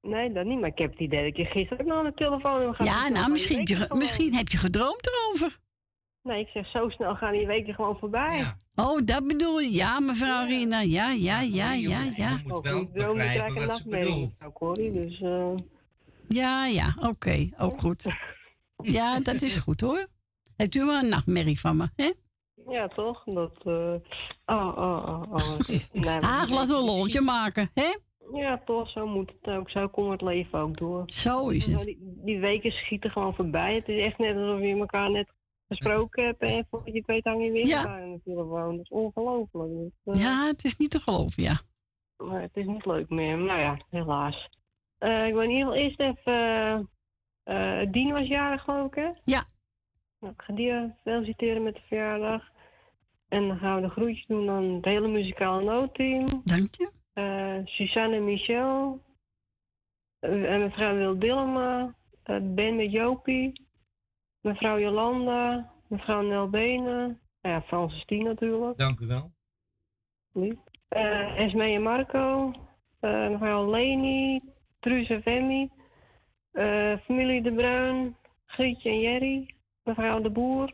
Nee, dat niet. Maar ik heb het idee dat je gisteren ook nog aan de telefoon hebt gehad. Ja, nou, misschien, heb je, misschien heb je gedroomd erover. Nee, ik zeg, zo snel gaan die weken gewoon voorbij. Oh, dat bedoel je. Ja, mevrouw Rina. Ja, ja, ja, ja, ja. Je moet wel begrijpen wat ze bedoelt. Corrie, dus... Uh... Ja, ja, oké. Ook goed. Ja, dat is goed hoor. Hebt u wel een nachtmerrie van me, hè? Ja, toch? Dat, uh... Oh, oh, oh, oh. Nee, Aag, laten we een lontje maken, hè? Ja, toch, zo moet het ook. Zo komt het leven ook door. Zo is het. Die, die, weken schieten gewoon voorbij. Het is echt net alsof je elkaar net gesproken hebt en voor je het weet hang je weer ja. aan de telefoon. Dat is ongelooflijk. Uh, ja, het is niet te geloven, ja. Maar het is niet leuk meer. Maar ja, helaas. Uh, ik wil in ieder geval eerst even... Uh, Dien was jarig, geloof ik, hè? Ja. Nou, ik ga die feliciteren met de verjaardag. En dan gaan we de groetjes doen aan het hele muzikale noodteam. Dank je. Suzanne en Michel. En mevrouw Wil Dillema. Ben met Jopie. Mevrouw Jolanda. Mevrouw Nel Benen. Nou ja, Francis Tien natuurlijk. Dank u wel. Lief. Esme en Marco. mevrouw Leni. Truus en Femi. familie De Bruin. Grietje en Jerry. Mevrouw De Boer.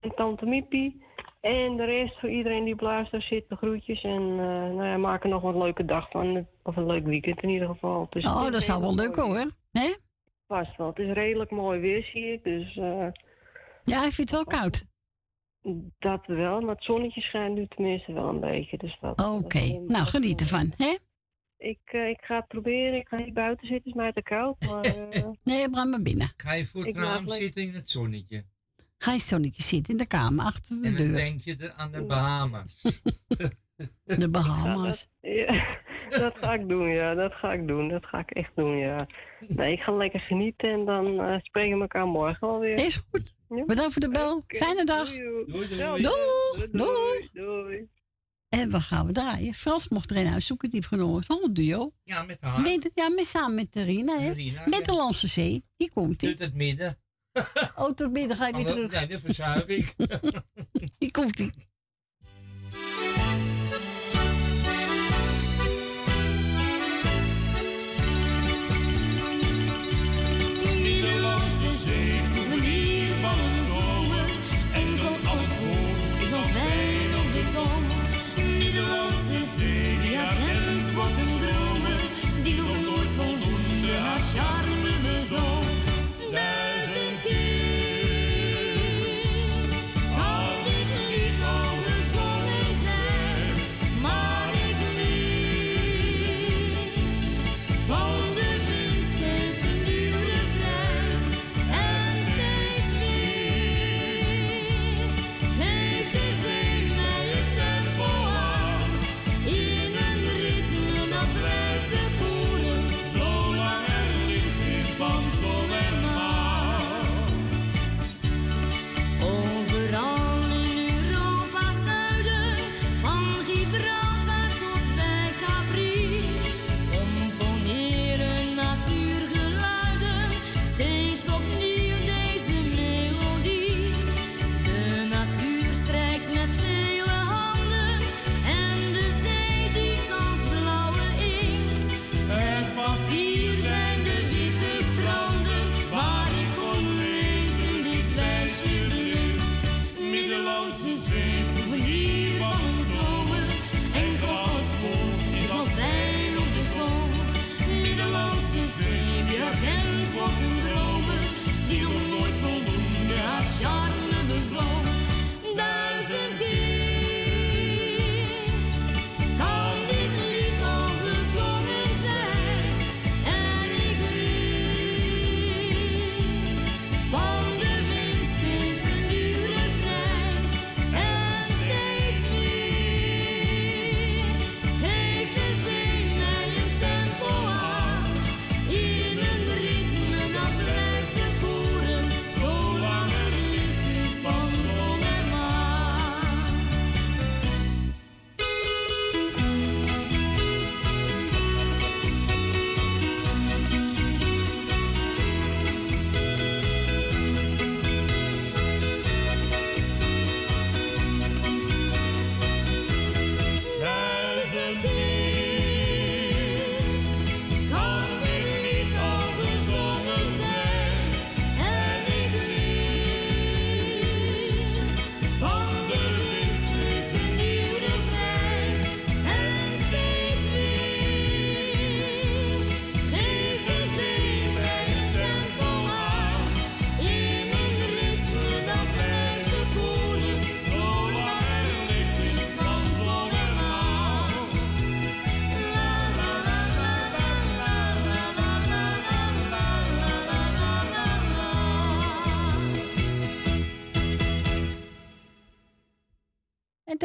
En tante Miepie. En de rest voor iedereen die op luistert zit, de groetjes. En uh, nou ja, maak er nog een leuke dag van. Of een leuk weekend in ieder geval. Dus oh, dat zou wel leuk hoor. Hè? Vast wel. Het is redelijk mooi weer, zie ik. Dus, uh, ja, ik vind het wel koud. Dat wel, maar het zonnetje schijnt nu tenminste wel een beetje. Dus Oké, okay. nou geniet ervan, hè? Ik, uh, ik ga het proberen. Ik ga niet buiten zitten, is mij te koud. Maar, nee, brand maar binnen. Ga je voor het raam zitten in het zonnetje? Ga je zonnetje zitten in de kamer achter de en deur. En dan denk je aan de Bahamas. de Bahamas. Ja, dat, dat, ga ik doen, ja. Dat ga ik doen. Dat ga ik echt doen, ja. Nee, ik ga lekker genieten en dan uh, spreken we elkaar morgen alweer. Is goed. Ja? Bedankt voor de bel. Okay. Fijne dag. Doei, doei. Doei. Doei. doei. doei. En wat gaan we draaien? Frans mocht er een uitzoeken, die heeft genomen. Oh, duo. Ja, met haar. Met, ja, met, samen met de Rina, hè? Rina, met ja. de Landse Zee. Hier komt hij. Uit het midden. Oh, tot midden ga je weer terug. Ja, de verzuiving. Hier komt hij.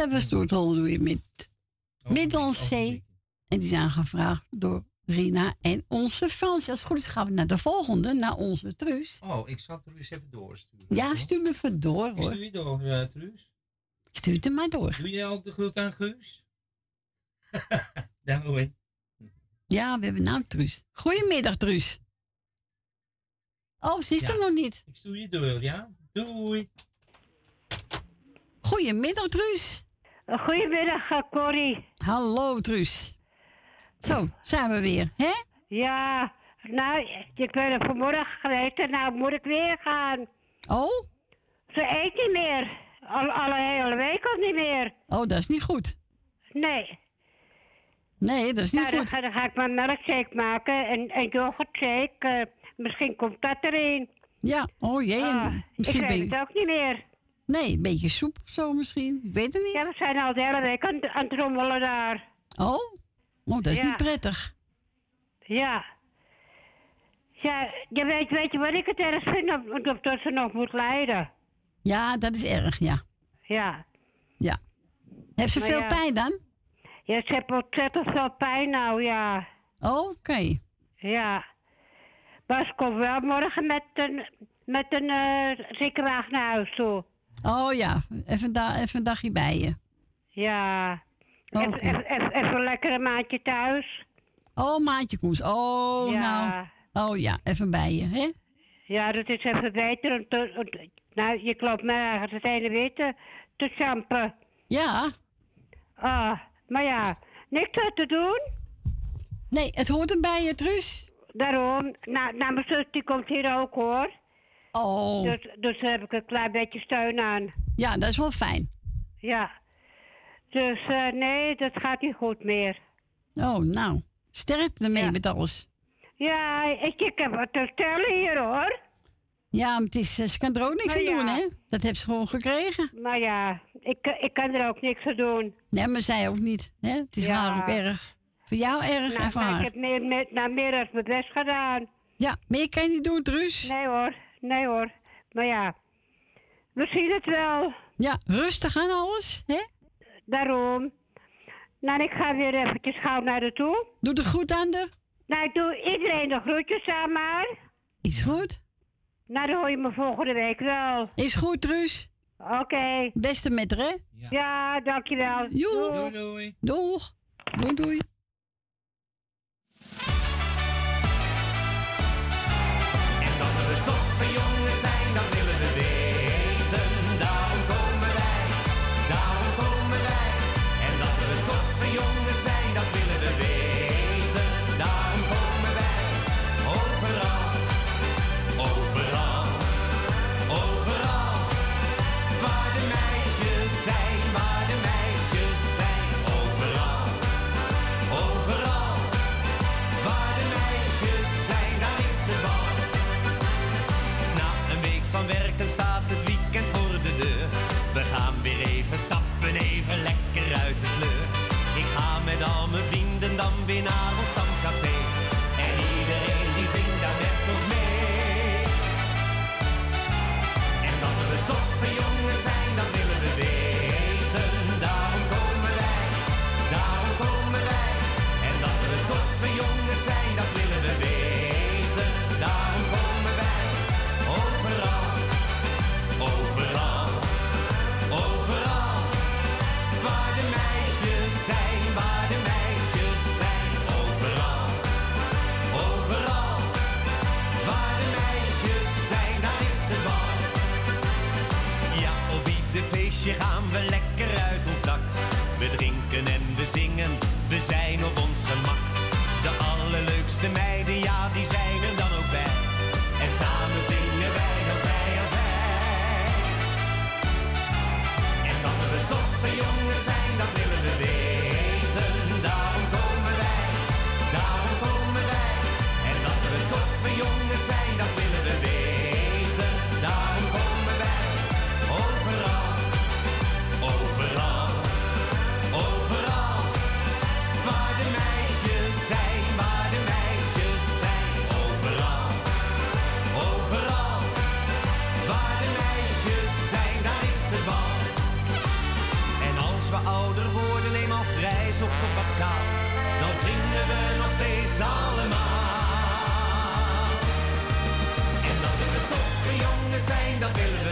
En dat was door het weer met Middels C. En die zijn gevraagd door Rina en onze Frans. Als het goed is gaan we naar de volgende, naar onze Truus. Oh, ik zal Truus even doorsturen. Ja, stuur me even door Ik hoor. stuur je door, uh, Truus. Stuur het maar door. Doe je ook de groet aan Guus? Daar hoor Ja, we hebben naam Truus. Goedemiddag Truus. Oh, ze is Ja. er nog niet. Ik stuur je door, ja? Doei. Goedemiddag Truus. Goedemiddag, eh, Corrie. Hallo Truus. Zo, zijn we weer, hè? Ja, nou, ik ben er vanmorgen geweest en nou moet ik weer gaan. Oh? Ze eet niet meer. Al, al een hele week al niet meer. Oh, dat is niet goed. Nee. Nee, dat is niet nou, dan goed. ga, dan ga ik maar milkshake maken en, en yoghurtshake. eh, misschien komt dat erin. Ja, oh jee. Ah, misschien ik weet het ook niet meer. Nee, een beetje soep of zo misschien. Ik weet het niet. Ja, we zijn al de hele week aan, aan het rommelen daar. Oh? Oh, dat is Ja. niet prettig. Ja. Ja, je weet, weet je wat ik het erg vind? Of, dat ze nog moet lijden. Ja, dat is erg, ja. Ja. Ja. Heeft ze Maar veel ja. pijn dan? Ja, ze heeft ontzettend veel pijn nou, ja. Oh, oké. Ja. Maar ze komt wel morgen met een, met een eh ziekenwagen naar huis toe. Oh ja, even, een da even een dagje bij je. Ja. Even, Oké. even, even, even lekker een maandje thuis. Oh, maatje Koens. Oh, Ja. nou. Oh ja, even bij je, hè? Ja, dat is even beter. Nou, je klopt me ergens het hele weer te, champen. Ja. Ah, maar ja, niks aan te doen. Nee, het hoort erbij je, Truus. Daarom, nou, nou mijn zus die komt hier ook hoor. Oh. Dus, dus daar heb ik een klein beetje steun aan. Ja, dat is wel fijn. Ja. Dus eh, nee, dat gaat niet goed meer. Oh, nou. Sterkte ermee met alles. Ja, ik, ik heb wat te vertellen hier hoor. Ja, maar het is, eh, ze kan er ook niks Maar aan doen, hè? Dat heeft ze gewoon gekregen. Maar ja, ik, ik kan er ook niks aan doen. Nee, maar zij ook niet. Hè? Het is Ja. ook erg. Voor jou erg Nou, en voor maar haar. ik heb meer, meer, nou, meer dan mijn best gedaan. Ja, meer kan je niet doen, Truus. Nee hoor, nee hoor. Maar ja, we zien het wel. Ja, rustig aan alles, hè? Daarom. Nou, ik ga weer eventjes gauw naar de toe. Doe de goed aan de. Nou, ik doe iedereen de groetjes aan maar. Is goed. Nou, dan hoor je me volgende week wel. Is goed, Truus. Oké. Beste met hè? Ja. dankjewel. Joe. Doei. doei. Doeg. Doei, doei. Die zijn er dan ook bij. En samen zingen wij als zij, als zij. En dat we toffe jongens zijn, dat willen we weten. Daarom komen wij, daarom komen wij. En dat we toffe jongens zijn, dat willen we zijn, dat willen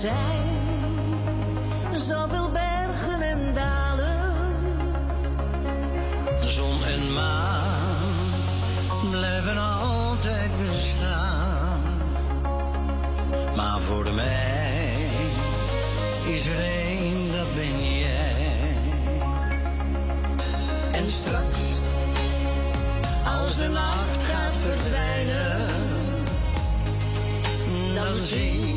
zijn zoveel bergen en dalen. Zon en maan blijven altijd bestaan. Maar voor mij is er één, dat ben jij. En straks als de nacht gaat verdwijnen, dan zien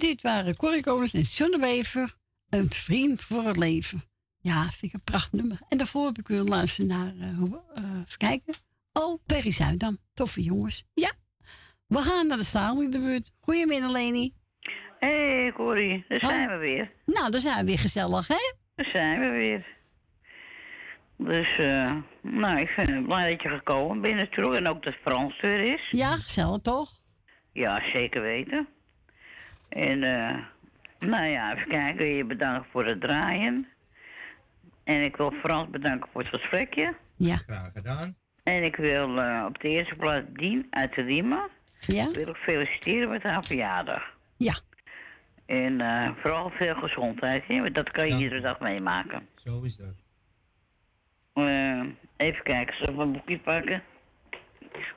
dit waren Corrie Konings en John de Wever. Een vriend voor het leven. Ja, vind ik een pracht nummer. En daarvoor heb ik willen luisteren naar, eh, even kijken. Oh, Perry Zuidam. Toffe jongens. Ja. We gaan naar de zaal in de buurt. Goedemiddag, Leni. Hé, hey, Corrie, daar zijn Oh. we weer. Nou, daar zijn we weer gezellig, hè? Daar zijn we weer. Dus, eh, nou, ik vind het blij dat je gekomen bent natuurlijk. En ook dat Frans er is. Ja, gezellig toch? Ja, zeker weten. En, eh, nou ja, even kijken. Je bedankt voor het draaien. En ik wil Frans bedanken voor het gesprekje. Ja. Graag gedaan. En ik wil eh, op de eerste plaats Dien uit de Riemen. Ja. Wil ik feliciteren met haar verjaardag. Ja. En eh, vooral veel gezondheid, hè, want dat kan je iedere dag meemaken. Zo is dat. Eh, even kijken, zal ik mijn boekje pakken?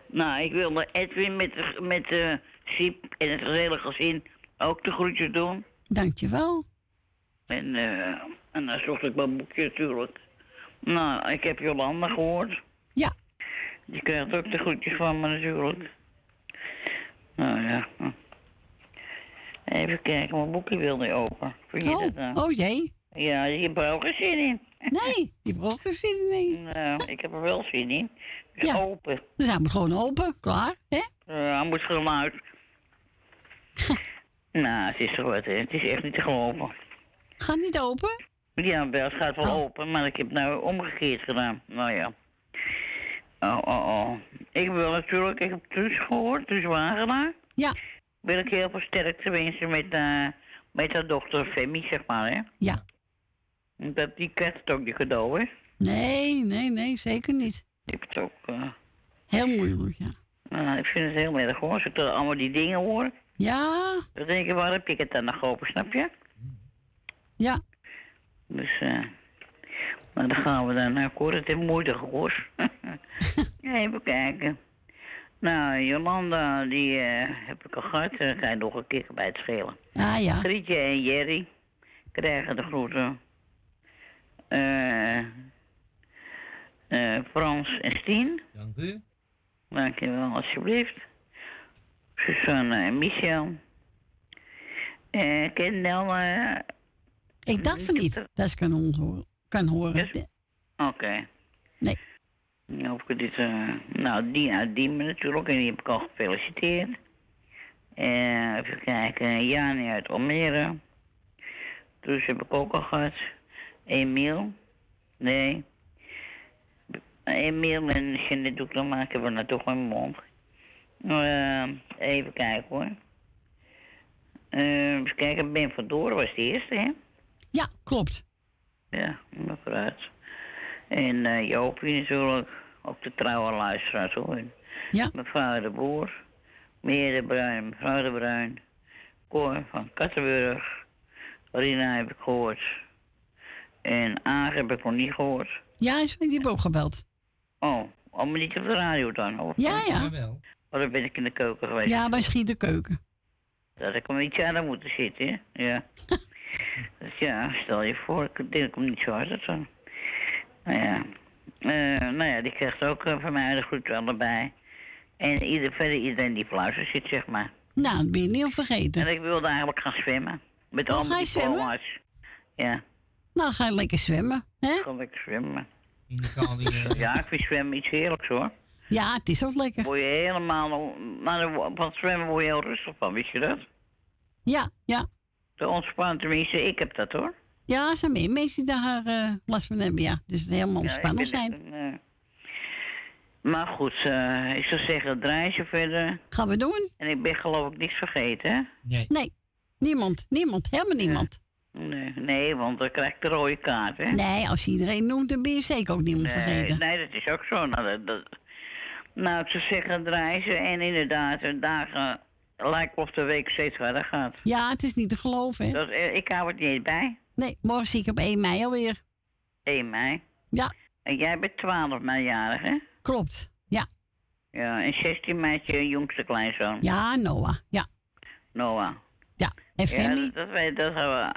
Nou, ik wilde Edwin met, de- met de Siep en het hele gezin ook de groetjes doen. Dankjewel. En eh, En dan zocht ik mijn boekje natuurlijk. Nou, ik heb Jolanda gehoord. Ja. Die krijgt ook de groetjes van me natuurlijk. Nou ja. hm. Even kijken, mijn boekje wil niet open. Vind je Oh, dat nou? oh jee. Ja, je hebt er ook geen zin in. Nee, die heeft er ook geen zin in. Nou, ik heb er wel zin in. Dus Ja. open. Dus hij moet gewoon open, klaar, hè? Ja, hij moet geluid. nou, het is wat, hè. Het is echt niet te geloven. Gaat niet open? Ja, wel, het gaat wel Oh. open, maar ik heb het nou omgekeerd gedaan. Nou ja. Oh, oh, oh. Ik wil natuurlijk, ik heb Truus gehoord, Truus Wagenaar. Ja. Wil ik heel veel sterkte wensen met, eh met haar dochter Femi, zeg maar, hè. Ja. Dat, die krijgt het ook, die cadeau, hè. Nee, nee, nee, zeker niet. Die heeft het ook... eh, Heel moeilijk, ja. nou, ik vind het heel erg hoor, als ik er allemaal die dingen hoor. Ja, Dan denk ik, waar heb ik het dan nog over, snap je? ja. Dus, eh. maar dan gaan we dan. Hoor het heeft moeite gehoord. Even kijken. Nou, Jolanda, die eh, heb ik al gehad. Dan ga je nog een keer bij het schelen. Ah ja. Grietje en Jerry krijgen de groeten. Eh eh, Frans en Stien. Dank u. Dank je wel, alsjeblieft. Susanne en Michel. Eh Kendel, eh, Ik dacht van niet dat ze kan. Kan horen. Oké. Nee. Nou, ik dit, eh, nou, die uit Diemen natuurlijk, en die heb ik al gefeliciteerd. Eh, even kijken, Jani uit Almere. Dus heb ik ook al gehad. Emiel. Nee. Emiel en Jeanette nog maar, ik heb er nou toch mijn mond. Eh, even kijken hoor. Eh, even kijken, Ben van Doren was de eerste, hè? Ja, klopt. Ja, maar vooruit. En eh Joopie natuurlijk, ook de trouwe luisteraars hoor. Ja. Mevrouw de Boer, Meneer de Bruin, mevrouw de Bruin, Cor van Kattenburg, Rina heb ik gehoord. En Aag heb ik nog niet gehoord. Ja, is die heb ook gebeld. Oh, allemaal niet op de radio dan? Of, Ja, ja. Oh, dan ben ik in de keuken geweest. Ja, bij Schieterkeuken. Dat ik een beetje aan moeten zitten, hè? Ja. dus ja, stel je voor, ik denk ik hem niet zo hard uit zo. Nou ja. Eh, nou ja, die krijgt ook eh, van mij de groeten allebei. En ieder, verder iedereen die fluister zit, zeg maar. Nou, dat ben je niet vergeten. En ik wilde eigenlijk gaan zwemmen. Met Oh, je zwemmen? diploma's. Ja, Nou, ga je lekker zwemmen, hè? ik ga lekker zwemmen. In de eh, Ja, ik vind zwemmen iets heerlijks hoor. Ja, het is ook lekker. Word je helemaal, maar zwemmen word je heel rustig van, wist je dat? Ja, ja. Zo ontspannen, tenminste, ik heb dat hoor. Ja, er zijn meer mensen die daar eh, last van hebben, ja. Dus helemaal ontspannen zijn. een, eh, Maar goed, eh, ik zou zeggen, draai ze verder. Gaan we doen? En ik ben geloof ik niks vergeten, hè? Nee. Nee, niemand. Niemand. Helemaal niemand. Nee, nee, want dan krijg ik de rode kaart, hè? Nee, als je iedereen noemt, dan ben je zeker ook niemand nee, vergeten. nee, dat is ook zo. Nou, dat, dat- nou zou zeggen, ze. En inderdaad, de dagen lijkt of de week steeds verder gaat. Ja, het is niet te geloven, hè? Dat, eh, ik hou het niet bij. Nee, morgen zie ik op 1 mei alweer. 1 mei. Ja. En jij bent 12 mei jarig, hè? Klopt, ja. Ja, en 16 mei is je jongste kleinzoon. Ja, Noah, ja. Noah. Ja, en Ja, Fanny? dat, dat, dat, we-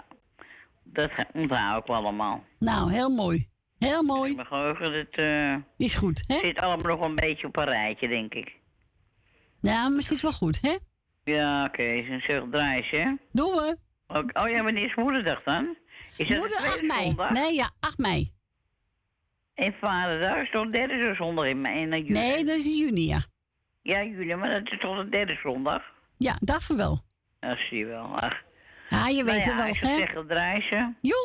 dat onthoud ik wel allemaal. Nou, heel mooi. Heel mooi. Mijn geheugen, dat eh, Is goed, hè? zit allemaal nog een beetje op een rijtje, denk ik. Ja, maar het is wel goed, hè? Ja, oké. Okay. Zeg, draai eens, hè? Doen we. Ook- Oh ja, wanneer is moederdag dan? Is dat Moeder de 8 tweede mei. zondag? Nee, ja, 8 mei. En vaderdag is toch de derde zondag in mei? in juni? Nee, dat is in juni, ja. Ja, juli, maar dat is toch de derde zondag? Ja, daarvoor wel. Ja, zie je wel. Ach. Ja, je weet nou het wel, hè? zeggen, draai ze. Jo.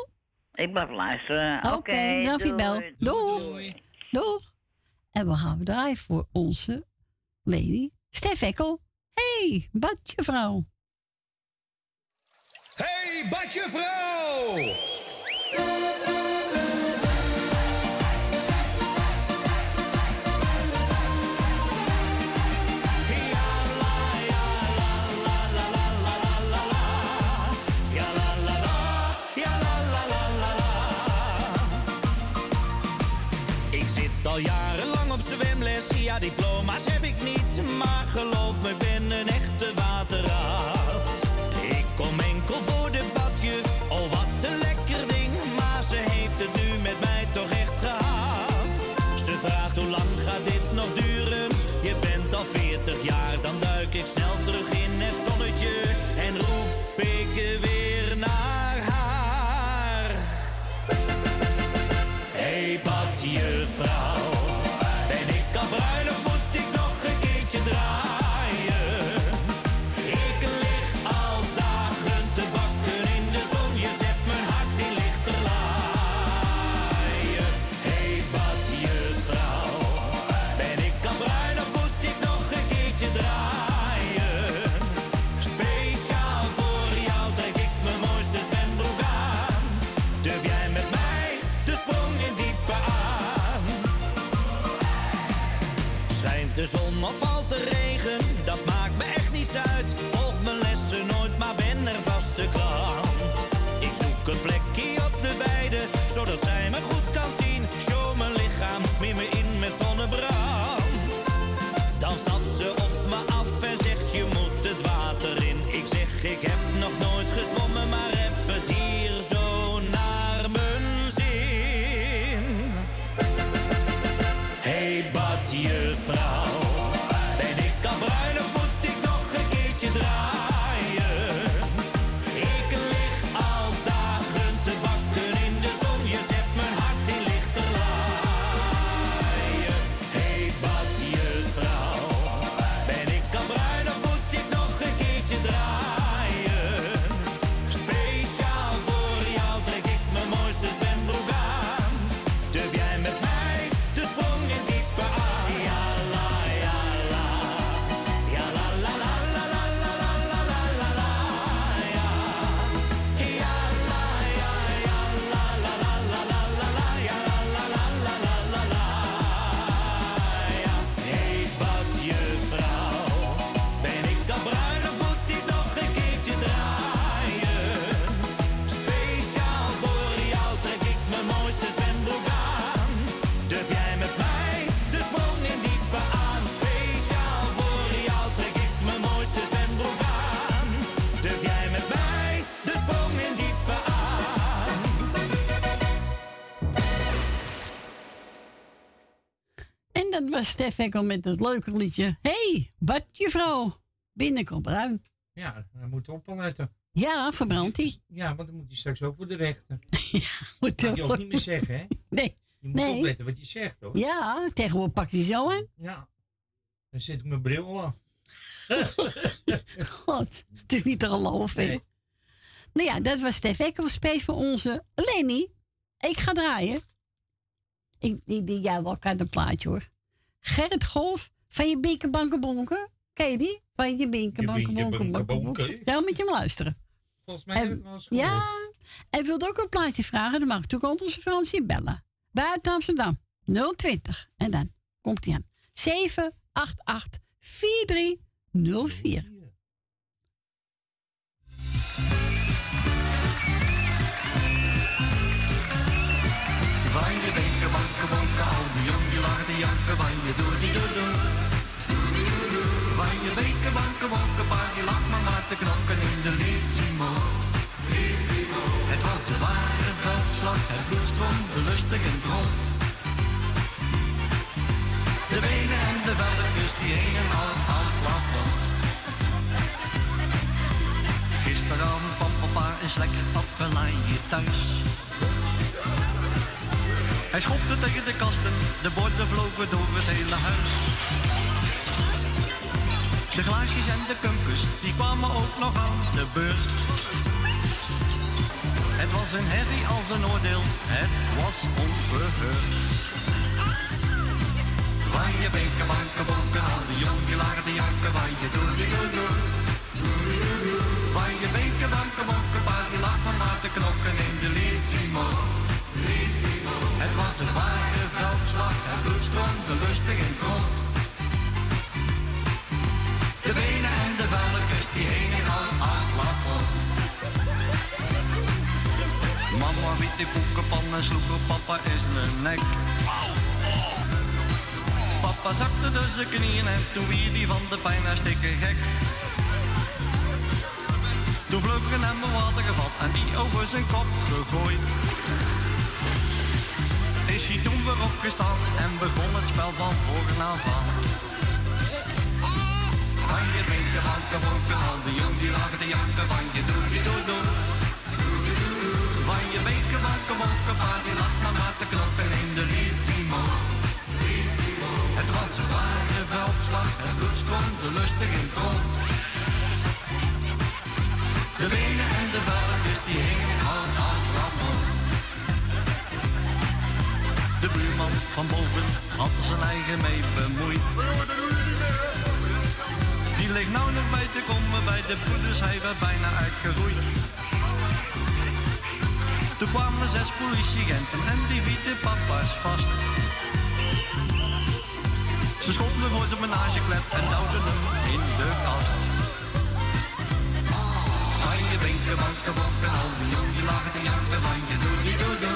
Ik blijf luisteren. Oké, Oké, dankjewel. doei. Doeg. Doeg. En we gaan draaien voor onze lady Stef Ekkel. hey, badje vrouw. Hey, badje was Stef Ekkel met het leuke liedje. hey, badjuffrouw, binnenkom bruin. Ja, hij moet opletten. Ja, verbrandt hij. Ja, want dan moet hij straks ook voor de rechter. Moet Dat hij je ook- niet meer zeggen, hè? Nee. Je moet Nee. opletten wat je zegt, hoor. Ja, tegenwoordig pakt hij zo aan. Ja. Dan zet ik mijn bril af. God, het is niet te geloven. hè. Nou ja, dat was Stef Ekkel, space voor onze Leni. Ik ga draaien. Ik, die, die, jij wel kan een plaatje hoor. Gerrit Golf van je binkenbanken bonken. Ken je die? Van je binkenbanken bonken bonken bonken. Ja, moet je hem luisteren. Volgens mij ik het wel eens gehoord. Ja, en wilt ook een plaatje vragen, dan mag ik natuurlijk onze Fransie bellen. Buiten Amsterdam, 020. En dan komt hij aan. 788 4304. Van je doe die doe doe. Je benken, banken, bonken, paar die lacht maar maar te knokken in de Lissimo. Het was een ware veldslag, het bloed stroomde lustig en rond. De benen en de velletjes die hingen al aan het plafond. Gisteravond papa eens lekker afgelaaid thuis. Hij schopte tegen de kasten, de borden vlogen door het hele huis. De glaasjes en de kumpus, die kwamen ook nog aan de beurt. Het was een herrie als een oordeel, het was onverheurd. Van je benken, banken, bonken, al die jong die lagen te janken, van je doe die doe doe. Van je benken, banken, bonken, paar die maar maar te Een ware veldslag, het bloed stroomde lustig in het rond. De benen en de velletjes die hingen aan het plafond. Mama wiet die koekenpan en sloeg op papa in zijn nek. Papa zakte dus zijn knieën en toen wier die van de pijn hartstikke gek. Toen vloog er hem een water gevat en die over zijn kop gegooid. Is hij toen weer opgestaan en begon het spel van voren aan. winken, wanken, wonken, al de jong die lagen te janken van je doe die doe doe. Van je winken, wanken, wonken, pa die lag maar maar te knokken in de Lissimo. Het was een ware veldslag, het bloed stroomde lustig in het rond. De benen en de velkens die hingen aan aan De buurman van boven had zijn eigen mee bemoeid. Die ligt nou nog bij te komen bij de poeders, hij werd bijna uitgeroeid. Toen kwamen zes politieagenten en die wieten papa's vast. Ze schopten voor zijn menageklep en duwden hem in de kast. Van je al die jong die lagen te janken van je die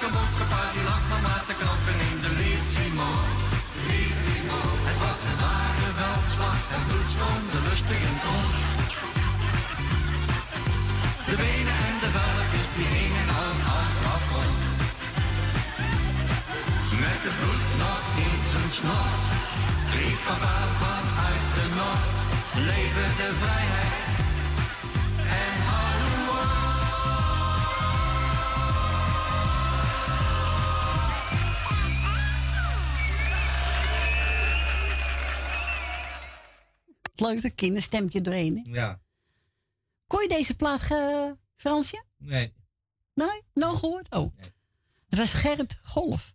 pa die lag maar te knokken in de Lissimo. Lissimo. Het was een ware veldslag, het bloed stroomde lustig in rond. De benen en de velkens die hingen aan plafond. Met het bloed nog in zijn snor, riep papa vanuit de noord. Leven de vrijheid Leuk dat kinderstempje doorheen. hè? Ja. Kon je deze plaat, ge... Fransje? Nee. Nee? Nog gehoord? Oh. Dat was Gerrit Golf.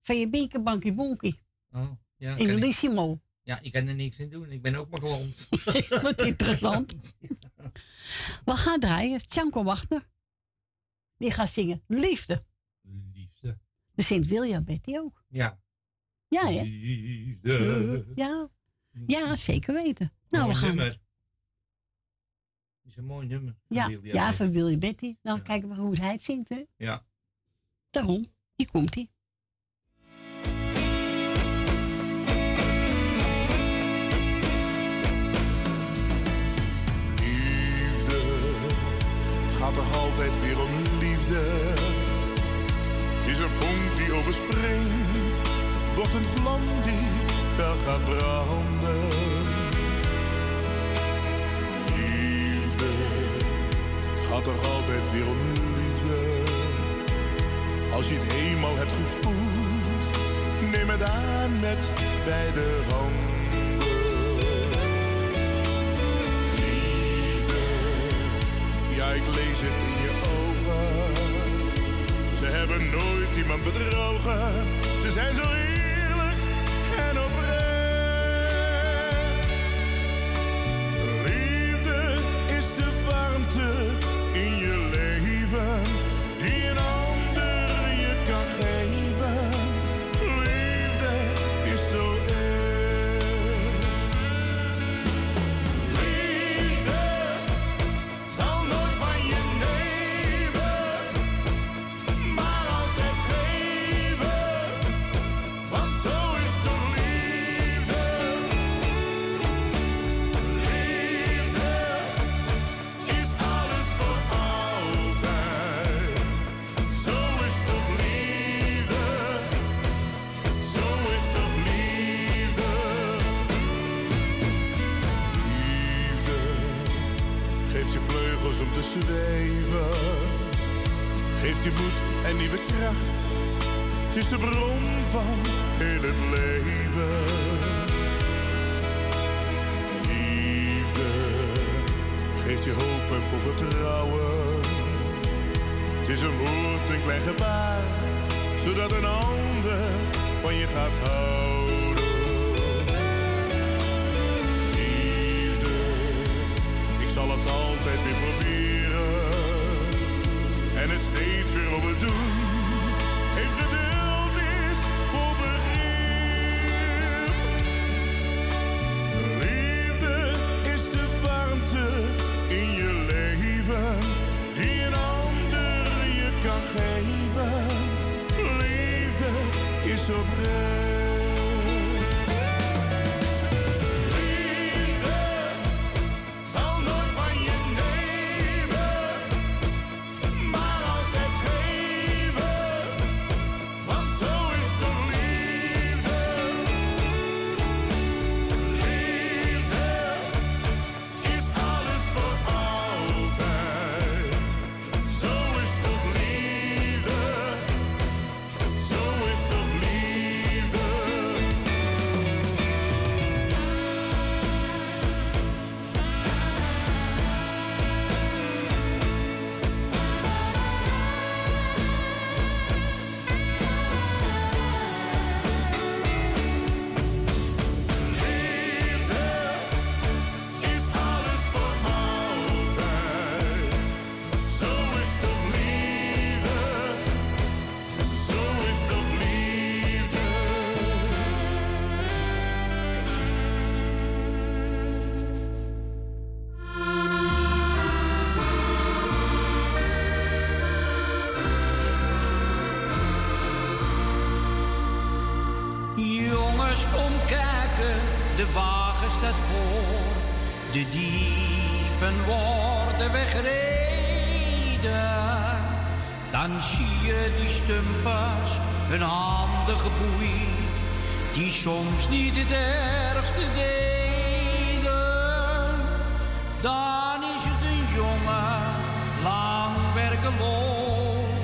Van je beker bankie bonkie. Oh, ja. In Lissimo. Ja, ik kan er niks in doen. Ik ben ook maar gewond. Wat interessant. We gaan draaien. Tjanko Wagner. Die gaat zingen Liefde. Liefde. De Sint-William Betty ook. Ja. Ja, hè? Liefde. Ja. Ja, zeker weten. Nou, Mooi we gaan. nummer. Het is een mooi nummer. Ja, Willy ja, van Willy Betty. Nou, kijken we hoe hij het zingt, hè? Ja. Daarom. Hier komt hij. Liefde, gaat toch altijd weer om liefde. Is een vonk die overspringt, wordt een vlam die fel gaat branden. Liefde, gaat toch altijd weer om liefde. Als je het eenmaal hebt gevoeld, neem het aan met beide handen. Ja ik lees het in je ogen. Ze hebben nooit iemand bedrogen. Ze zijn zo eerlijk en oprecht. Om te zweven. Geeft je moed en nieuwe kracht. Het is de bron van heel het leven. Liefde geeft je hoop en vol vertrouwen. Het is een woord, een klein gebaar, zodat een ander van je gaat houden. Het altijd weer proberen en het steeds weer overdoen. Heeft geduld is voor begrip. Liefde is de warmte in je leven die een ander je kan geven. Liefde is oprecht. De wagen staat voor. De dieven worden weggereden. Dan zie je die stumpers hun handen geboeid, die soms niet het ergste deden. Dan is het een jongen, lang werkeloos,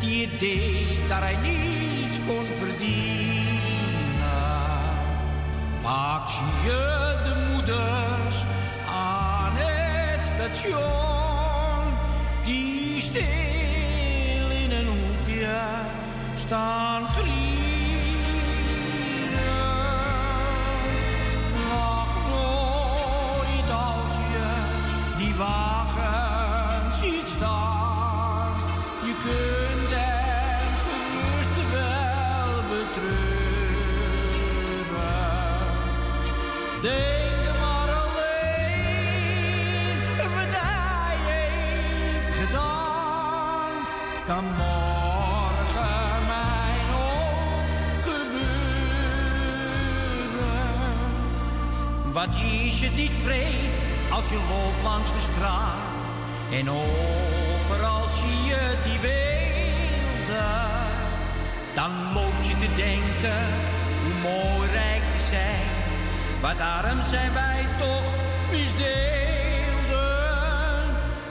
die het deed dat hij niets Zie je de moeders aan het station, die stil in een hoekje staan grienen. Lach nooit als je die wagen Wat is het niet vreed als je loopt langs de straat en overal zie je die weelden. Dan loop je te denken hoe mooi rijk we zijn. Wat arm zijn wij toch misdeelden.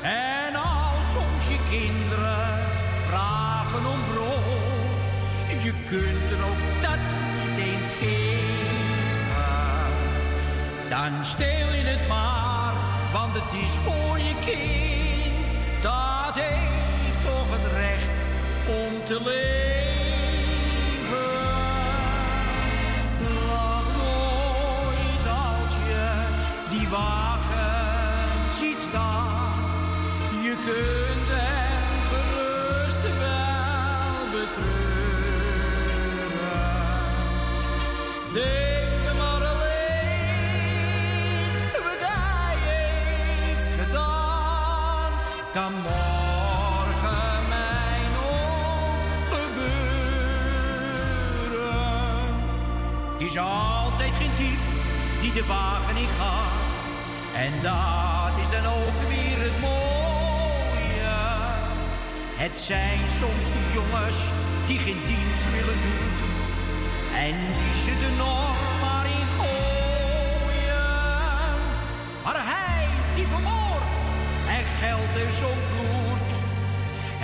En als soms je kinderen vragen om brood, je kunt er ook dat niet eens geven. Dan steel je het maar, want het is voor je kind. Dat heeft toch het recht om te leven. Kunt hem gerust wel betreuren. Denk maar alleen wat hij heeft gedaan. Kan morgen mij nog gebeuren. Het is altijd geen dief die de wagen in gaat. En dat is dan ook weer het mooie. Het zijn soms de jongens die geen dienst willen doen. En die ze er nog maar in gooien. Maar hij die vermoordt en geld heeft bloed.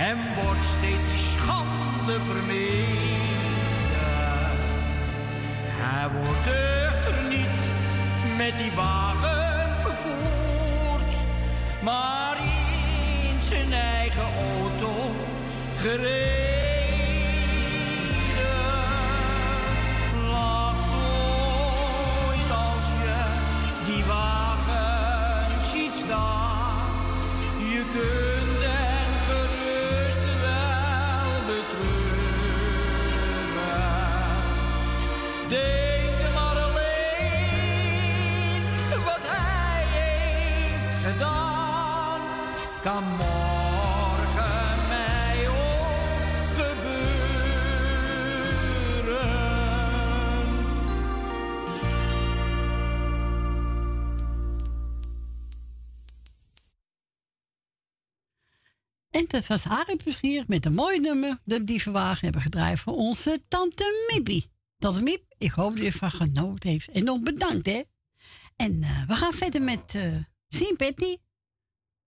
Hem wordt steeds die schande vermeden. Hij wordt echter niet met die wagen vervoerd. Maar eigen auto gereden. Dat was Arie Verschier met een mooi nummer. De dievenwagen hebben gedraaid voor onze tante Mippie. Tante Miep, ik hoop dat je ervan genoten heeft. En nog bedankt, hè. En eh, we gaan verder met uh, Sien Petty.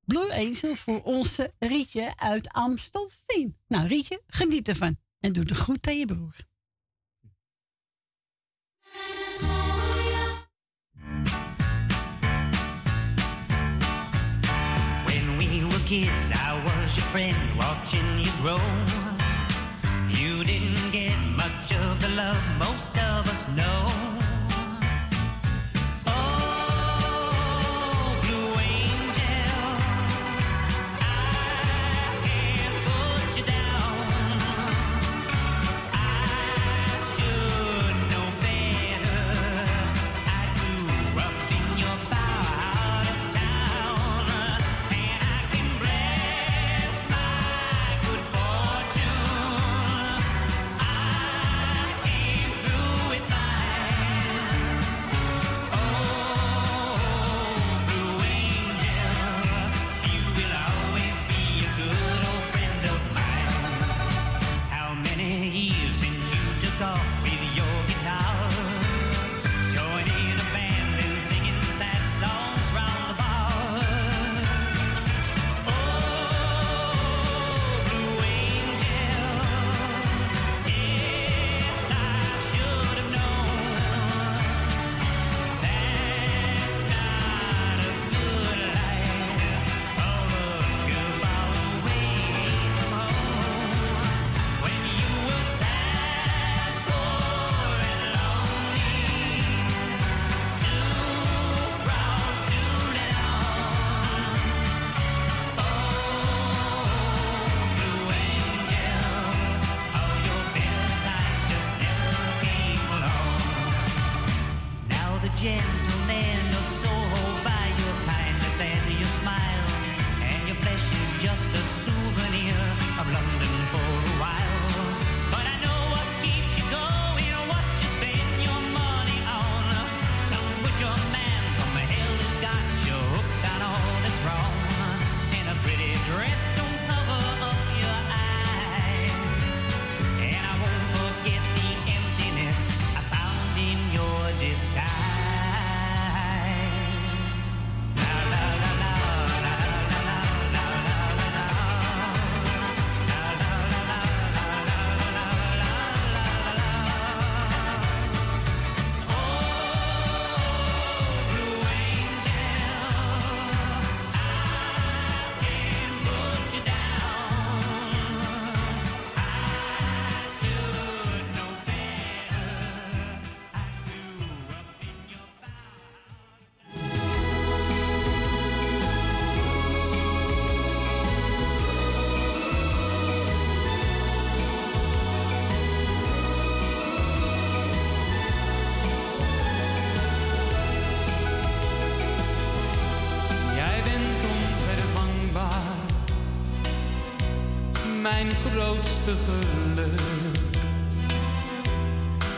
Blue Angel voor onze Rietje uit Amstelveen. Nou, Rietje, geniet ervan. En doe de groet aan je broer. When we your friend, watching you grow. You didn't get much of the love most of us know.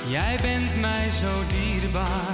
Jij bent mij zo dierbaar,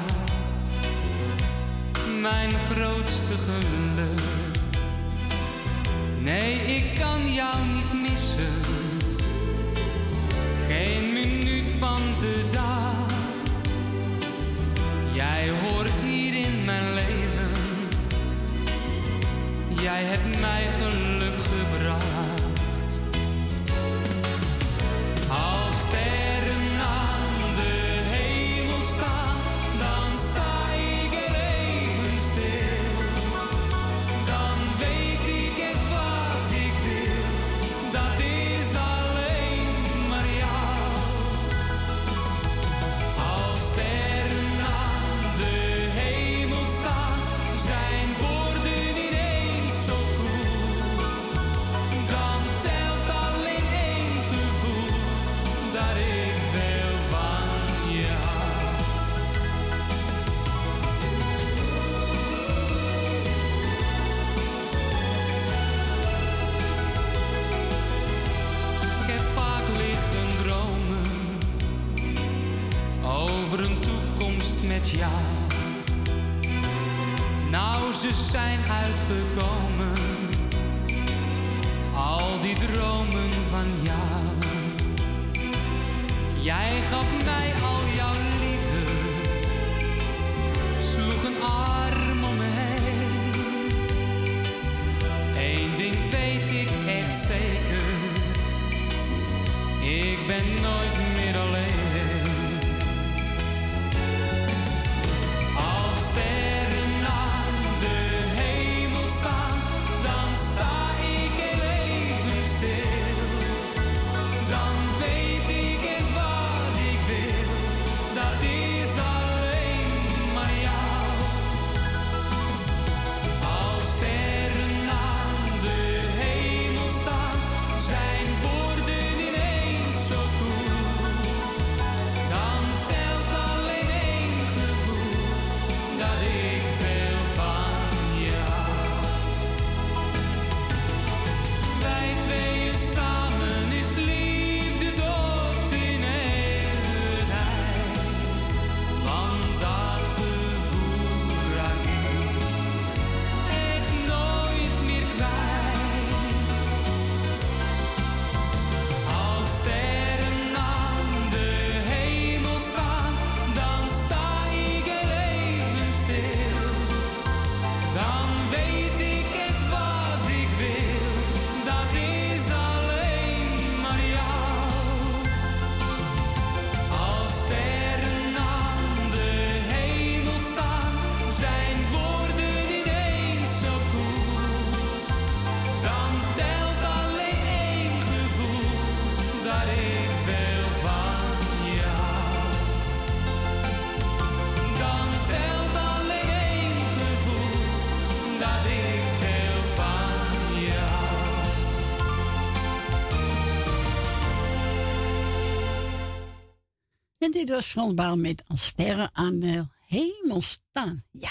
En dit was Frans Baal met Als sterren aan de hemel staan. Ja.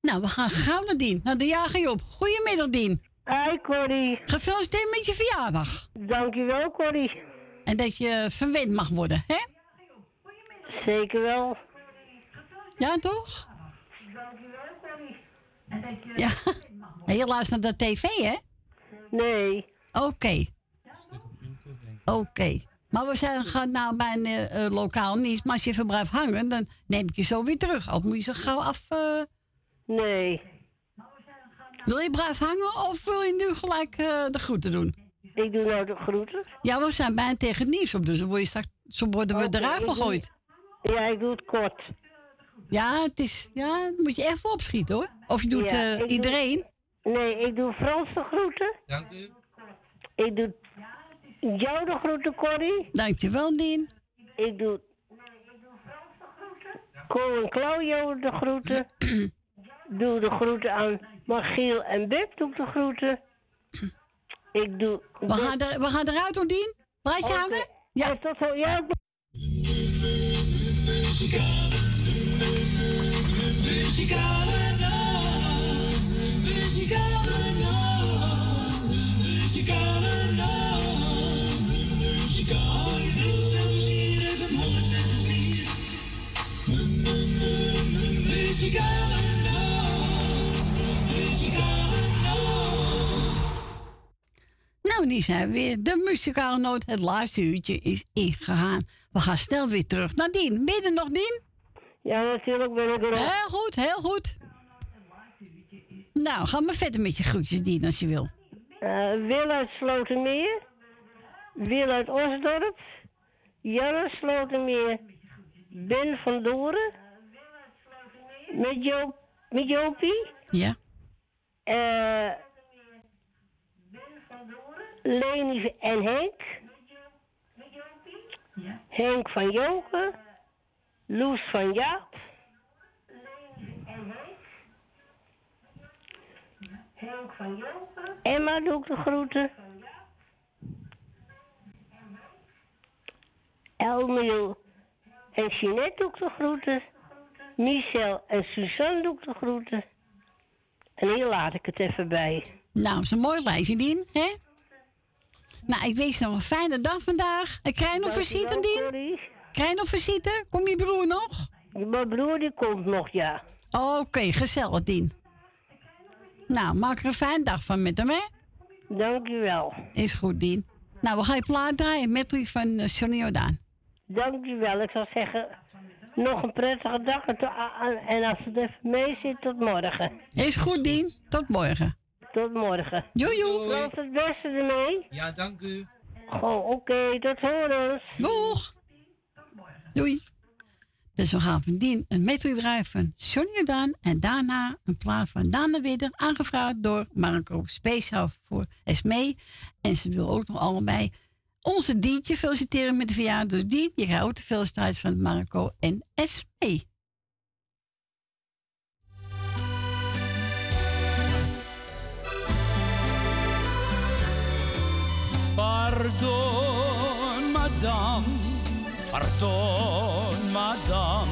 Nou, we gaan gauw naar Dien. Naar de jager Job. Goedemiddag, Dien. Hi, Corrie. Gefeliciteerd met je verjaardag. Dankjewel, Corrie. En dat je verwend mag worden, hè? Zeker wel. Ja, toch? Ja. En je luistert naar de tv, hè? Nee. Oké. Oké. Maar we zijn, gaan nou bij een eh, eh, lokaal niet. Maar als je even blijft hangen, dan neem ik je zo weer terug. Of moet je zo gauw af... eh, Nee. Wil je blijven hangen of wil je nu gelijk eh, de groeten doen? Ik doe nou de groeten. Ja, we zijn bijna tegen het nieuws op, dus dan word je straks, zo worden we Oké, eruit gegooid. Ja, ik doe het kort. Ja, het is, ja, dan moet je echt voor opschieten hoor. Of je doet Ja, eh, ik doe- iedereen. Nee, ik doe Frans de groeten. Dank u. Ik doe jou de groeten, Corrie. Dankjewel, Dien. Ik doe Ko en Claudio de groeten. doe de groeten aan Magiel en Beb, doe ik de groeten. Ik doe... We gaan, er, we gaan eruit hoor, Dien. Blijf je hangen? Ja. tot zo. Ja, ik Muzikale nacht, muzikale nacht, muzikale nacht. Nou, die zijn weer. De muzikale noot, het laatste uurtje, is ingegaan. We gaan snel weer terug naar Dien. Er nog, Dien? Ja, natuurlijk ben ik er. Heel goed, heel goed. Nou, ga maar verder met je groetjes, Dien, als je wil. Eh, Wil uit Slotermeer. Wil uit Osdorp. Uit Slotermeer. Ben van Doren. Met, Joop, met Jopie. Ja. Eh Leni en Henk. Henk van Joken. Loes van Jaap. Henk van Joken. Emma doe ik de groeten. Elmiel en Jeanette doe ik de groeten. Michel en Suzanne doe ik de groeten. En hier laat ik het even bij. Nou, is een mooi lijstje, Dien, hè? Nou, ik wens je nog een fijne dag vandaag. En krijg nog visite, Dien? Krijg je nog visite? Kom je broer nog? Mijn broer die komt nog, ja. Oké, gezellig, Dien. Nou, maak er een fijne dag van met hem, hè? Dankjewel. Is goed, Dien. Nou, we gaan je plaat draaien met die van uh, Johnny Jordaan. Dankjewel. Ik zou zeggen, nog een prettige dag. En, to- a- a- en als het even mee zit, tot morgen. Is goed, Dien. Tot morgen. Tot morgen. Joe. Tot het beste ermee. Ja, dank u. Goh, oké. tot horens. Doeg. Doei. Dus we gaan van Dien een metro draaien van Johnny Jordaan. En daarna een plaat van Dana Widder, aangevraagd door Marco. Speciaal voor Esmee. En ze wil ook nog allebei onze Dientje feliciteren met de verjaardag. Dus Dien, je krijgt de felicitaties van Marco en Esmee. Pardon, madame, pardon, madame,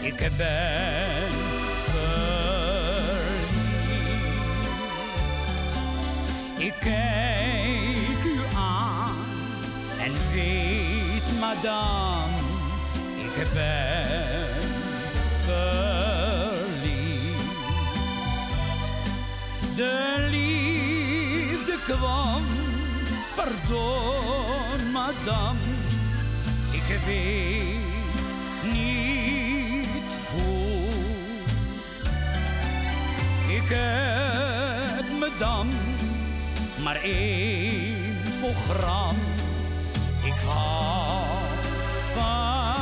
ik ben verliefd. Ik kijk madame, ik ben verliefd. De liefde kwam, pardon, madame, ik weet niet hoe. Ik heb madame maar één program. Ik hou van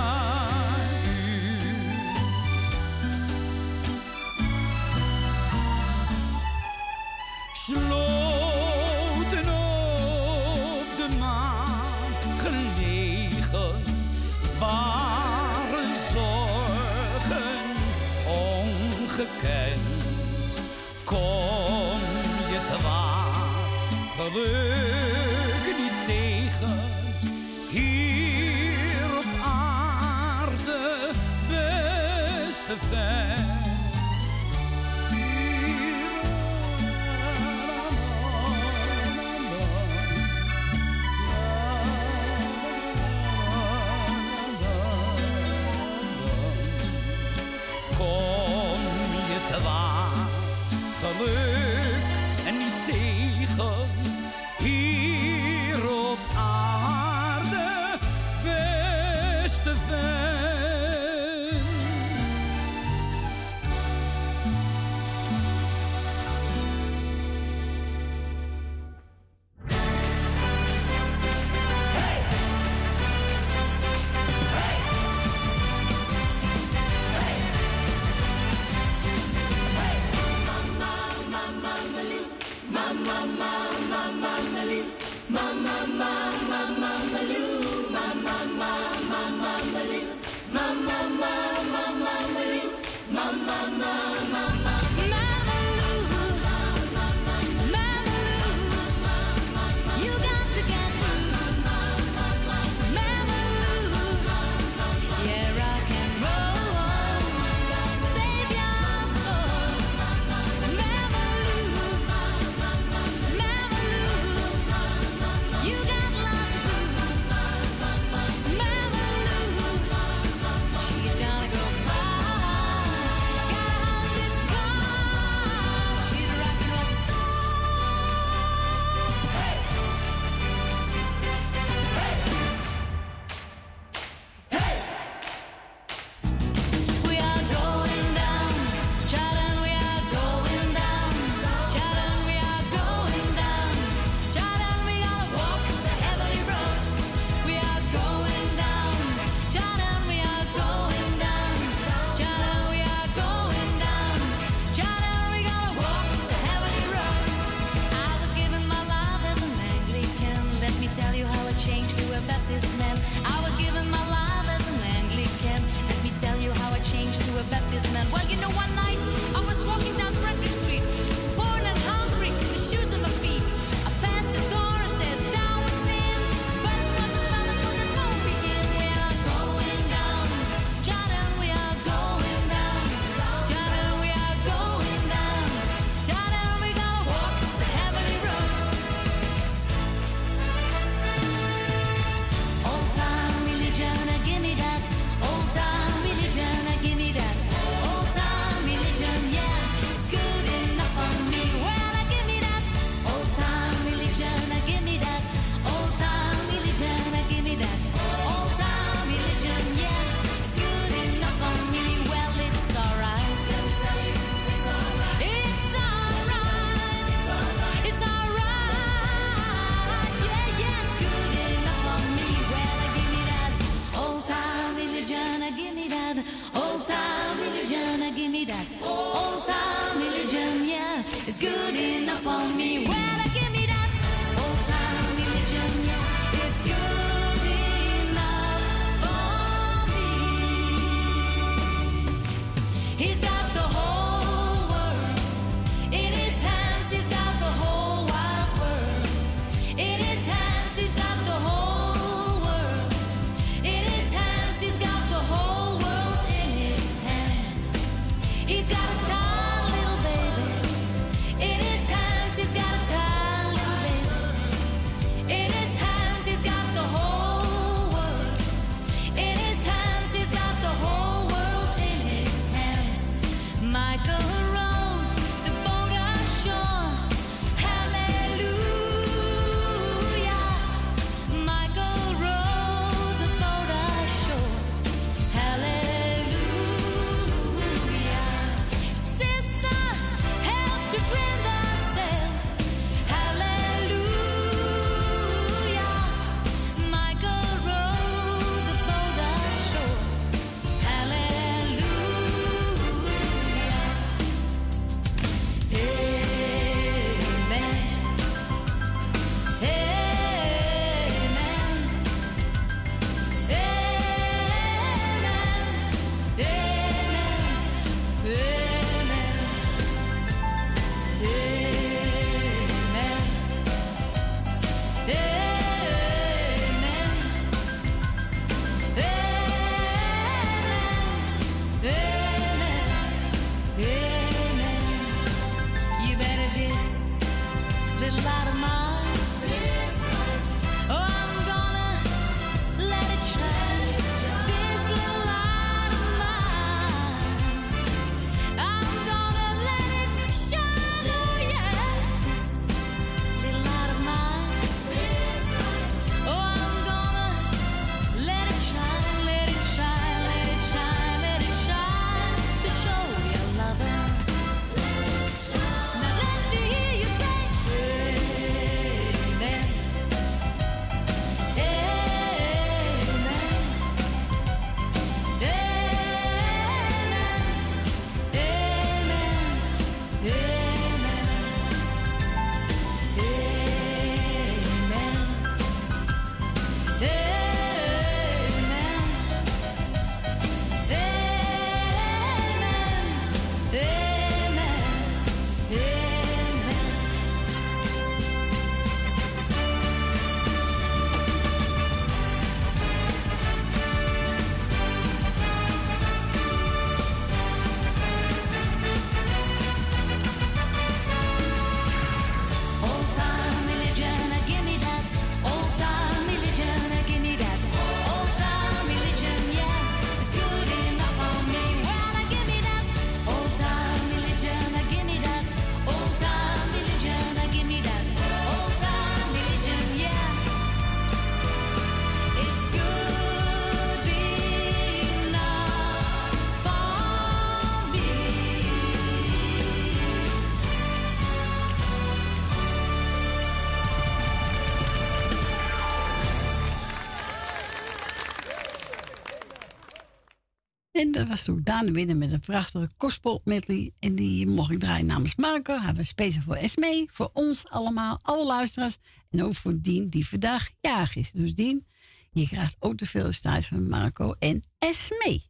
was toen Daan Winnen met een prachtige gospel medley. En die mocht ik draaien namens Marco. Hij was speciaal voor Sme, voor ons allemaal, alle luisteraars. En ook voor Dien, die vandaag jarig is. Dus Dien, je krijgt ook de felicitaties van Marco en Esme.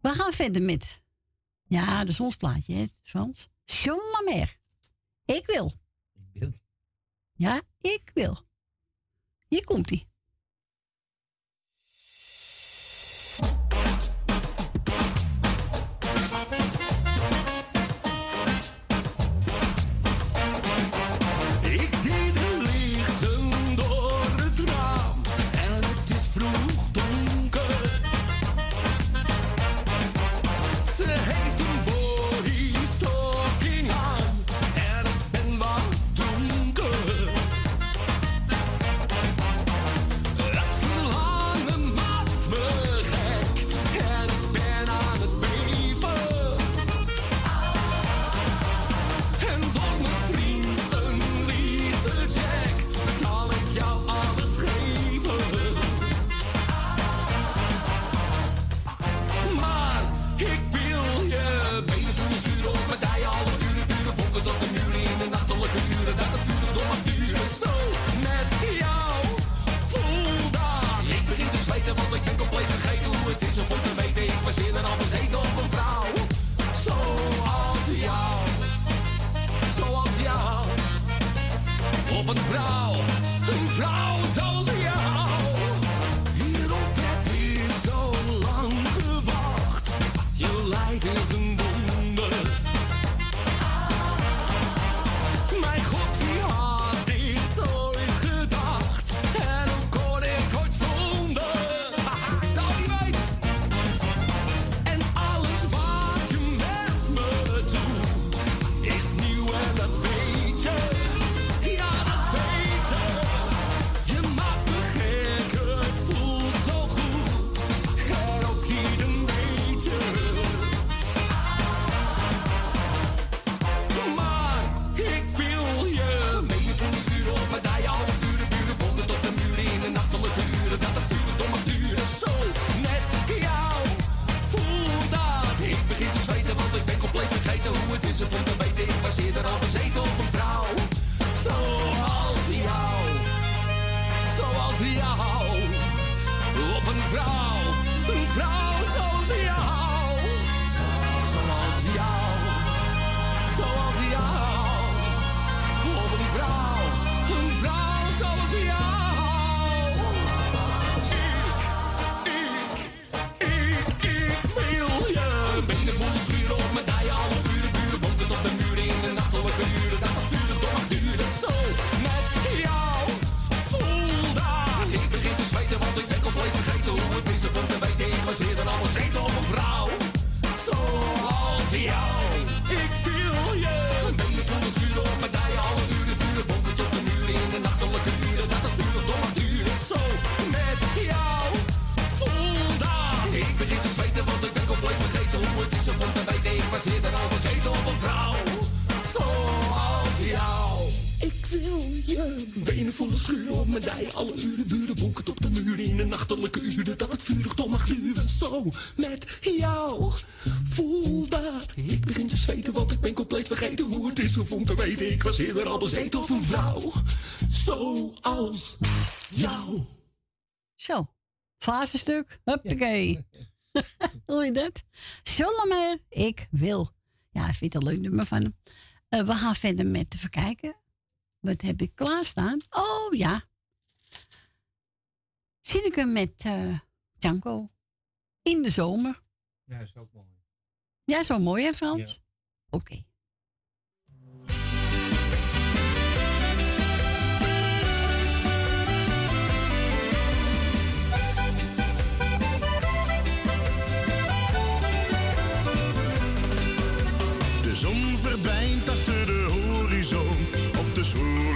We gaan verder met... Ja, dat is ons plaatje, hè, Frans? Ik wil. Ik wil. Ja, ik wil. Hier komt-ie. Ze vond mijn. Alle uren buren bonkend op de muren in de nachtelijke uren. Dat het vurig toch mag duwen. Zo met jou. Voel dat. Ik begin te zweten, want ik ben compleet vergeten hoe het is. Of te weten, ik was eerder al bezet op een vrouw. Zo als jou. Zo. fase stuk hoppakee je dat? Solomer, ik wil. Ja, ik vind het een leuk nummer van hem. Eh, we gaan verder met te verkijken. Wat heb ik klaarstaan? Oh ja, zie ik hem met eh, uh, Django. In de zomer. Ja, is ook mooi. Ja, zo mooi hè Frans? Oké. De zon verdwijnt achter de horizon op de zon.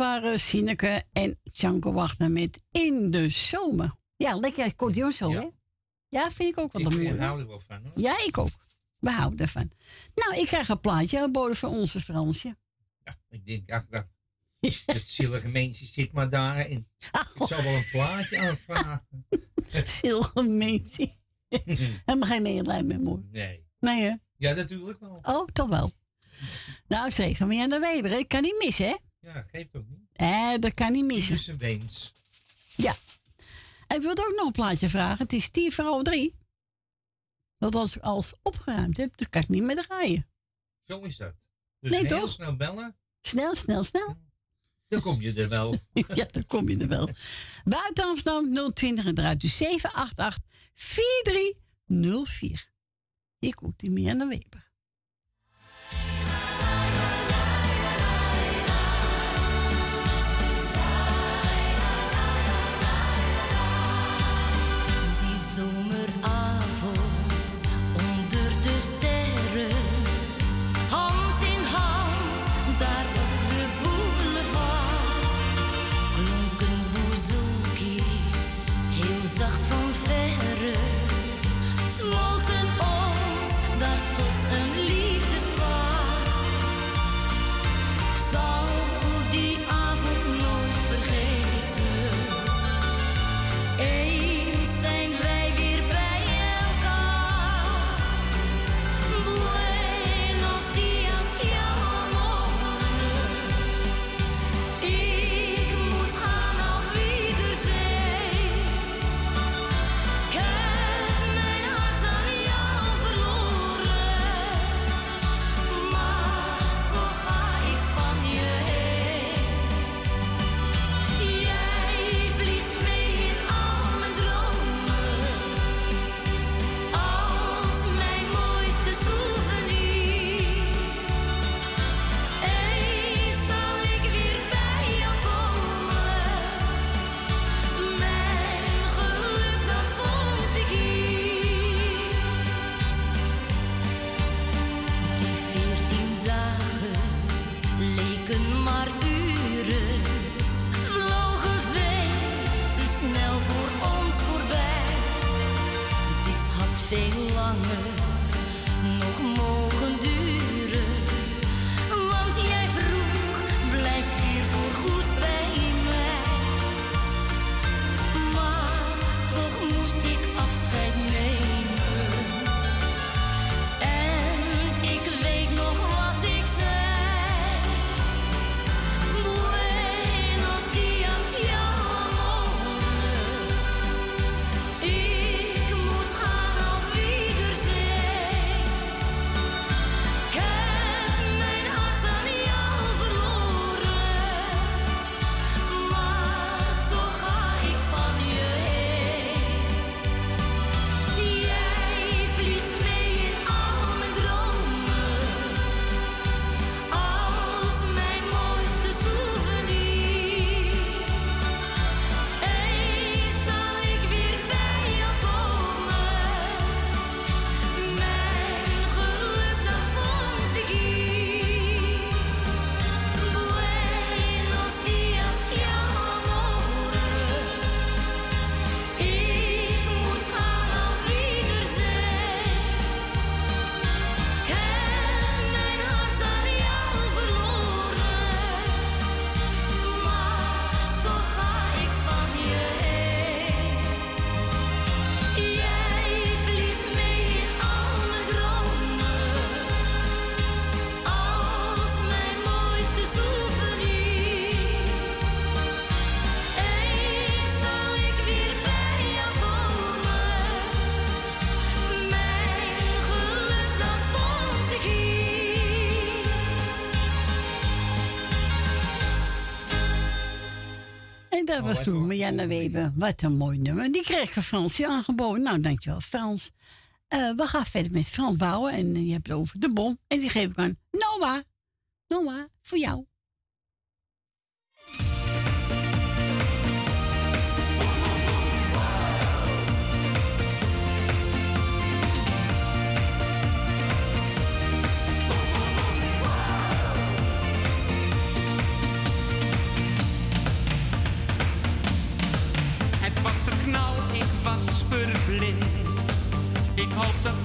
Waren Sineke en Tjanko Wagner met In de Zomer. Ja, lekker accordeon zo, hè? Ja, vind ik ook wat Ik een mooi. hoor. hou er wel van hoor. Ja, ik ook. We houden ervan. Nou, ik krijg een plaatje aangeboden van onze Fransje. Ik denk, ach, dat, dat zielige mensje zit maar daarin. Ik zou wel een plaatje aanvragen. Zillige mensje. Helemaal geen medelijden met mooi. Nee. Nee, hè? Ja, natuurlijk wel. Oh, toch wel. Nou, zeg van Jan de Weber, ik kan niet missen, hè? Ja, geeft ook niet. Eh, dat kan niet missen. Dus een wens. Ja. En ik wilde ook nog een plaatje vragen. Het is tien voor half drie. Want als ik alles opgeruimd heb, dan kan ik niet meer draaien. Zo is dat. Dus Nee, heel toch? snel bellen, Snel, snel, snel. dan kom je er wel. ja, dan kom je er wel. Buiten Amsterdam 020 en eruit dus 788 4304. Hier komt die Mianne Weber. Dat Oh, was toen Marianne Weber. Wat een mooi nummer. Die kreeg van Fransje aangeboden. Nou, dankjewel Frans. Eh, we gaan verder met Frans bouwen. En eh, je hebt het over de bom. En die geef ik aan Noah. Noah, voor jou. hope that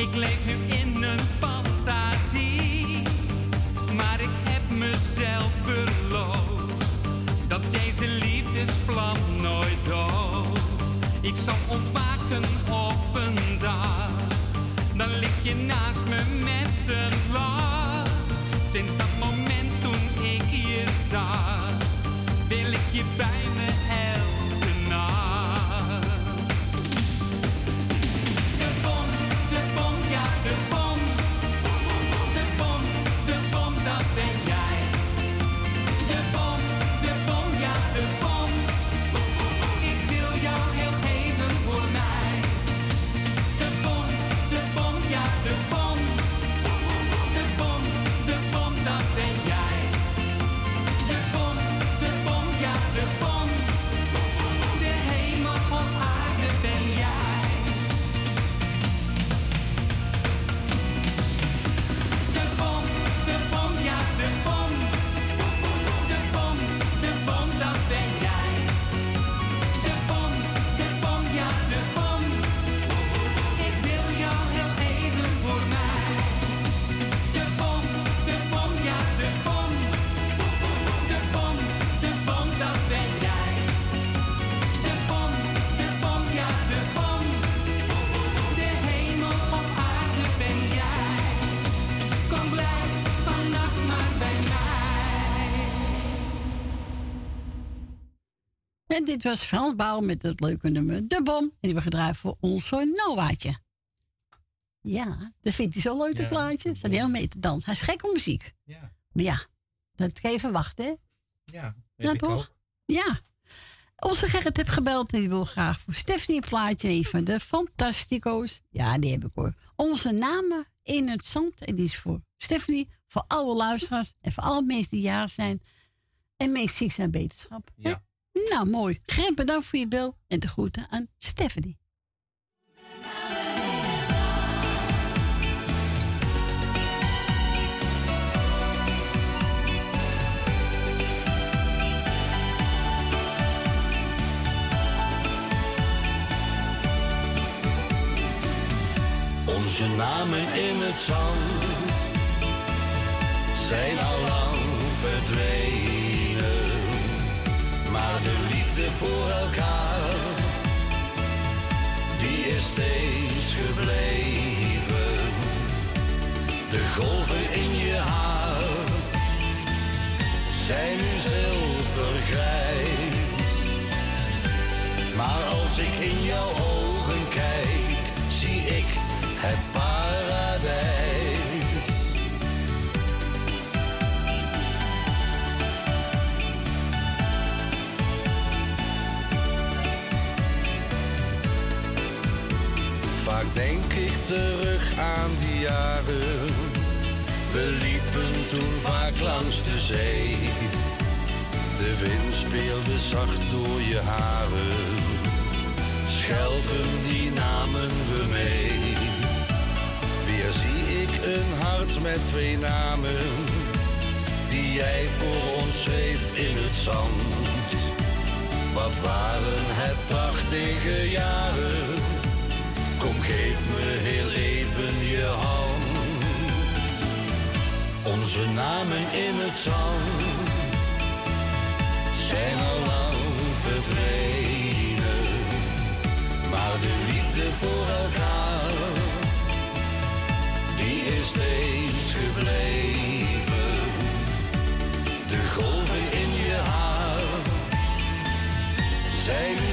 Ik leef nu in een fantasie. Maar ik heb mezelf beloofd dat deze liefdesvlam nooit doodt. Ik zal ontwaken op een dag. Dan lig je naast me met een lach. Sinds dat moment toen ik je zag, wil ik je bij me En dit was Frans Bauer met het leuke nummer De Bom. En die we gedraaid voor onze Noaatje. Ja, dat vindt hij zo leuk, dat Ja, plaatje. Staat heel mee te dansen. Hij is gek op muziek. Ja. Maar ja, dat kan je even wachten, hè? Ja, Ja, toch? ook. Ja. Onze Gerrit heeft gebeld en die wil graag voor Stephanie een plaatje. Een van de Fantastico's. Ja, die heb ik hoor. Onze namen in het zand. En die is voor Stephanie, voor alle luisteraars en voor alle mensen die jarig zijn. En meest ziek zijn beterschap. Ja. Nou, mooi. Gerrit, bedankt voor je bel en de groeten aan Stephanie. Onze namen in het zand zijn al lang verdwenen. Voor elkaar, die is steeds gebleven. De golven in je haar zijn nu zilvergrijs. Maar als ik in jouw ogen kijk, zie ik het paradijs. Vaak denk ik terug aan die jaren. We liepen toen vaak langs de zee. De wind speelde zacht door je haren. Schelpen die namen we mee. Weer zie ik een hart met twee namen. Die jij voor ons schreef in het zand. Wat waren het prachtige jaren. Kom geef me heel even je hand. Onze namen in het zand zijn al lang verdwenen. voor elkaar, die is steeds gebleven. De golven in je haar zijn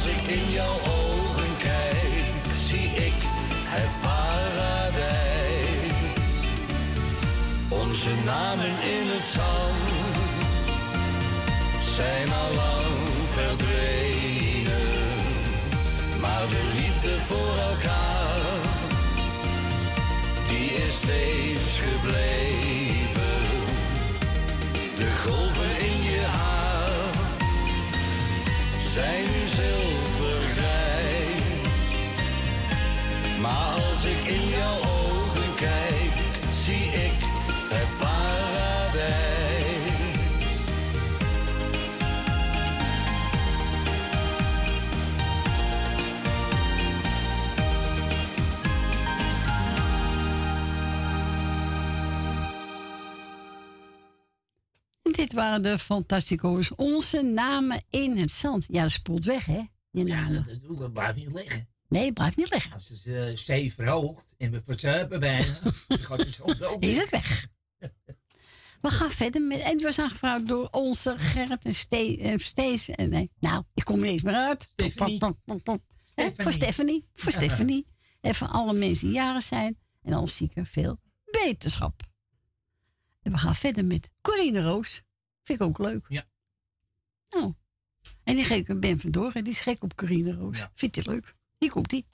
als ik in jouw ogen kijk, zie ik het paradijs. Onze namen in het zand zijn al lang verdwenen. Maar de liefde voor elkaar, die is steeds gebleven. De golven in je haar zijn dit waren de Fantastico's. Onze namen in het zand. Ja, dat spoelt weg, hè? Je namen. Dat, dat, dat blijft niet liggen. Nee, het blijft niet liggen. Als het uh, zee verhoogt en we verzuipen bijna, dan gaat het dood. Is het weg. We gaan verder met. En we zijn gevraagd door onze Gerrit en Ste Stees. en nee, nou, ik kom er niet meer uit. Stephanie. Pop, pop, pop, pop. Hè, Voor Stephanie. Voor Stephanie. En voor alle mensen die jarig zijn. En alle zieken veel beterschap. En we gaan verder met Corine Roos. Vind ik ook leuk. Ja. Nou. En die geef ik Ben van Doren. Die is gek op Corine Roos. Vindt hij leuk. Hier komt die.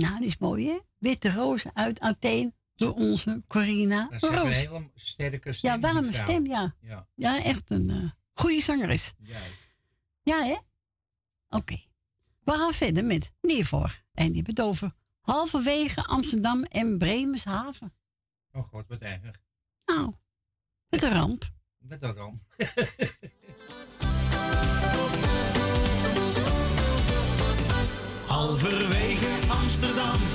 Nou, die is mooi, hè? Witte rozen uit Athene door onze Corina Dat is een hele sterke stem. Ja, warme stem, ja. Ja. Ja, echt een eh goede zangeres. Juist. Ja, hè? Oké. We gaan verder met Neervoor. En die hebben het over halverwege Amsterdam en Bremershaven. Oh god, wat erg. Nou, Met een ramp. Met een ramp. Halverwege Amsterdam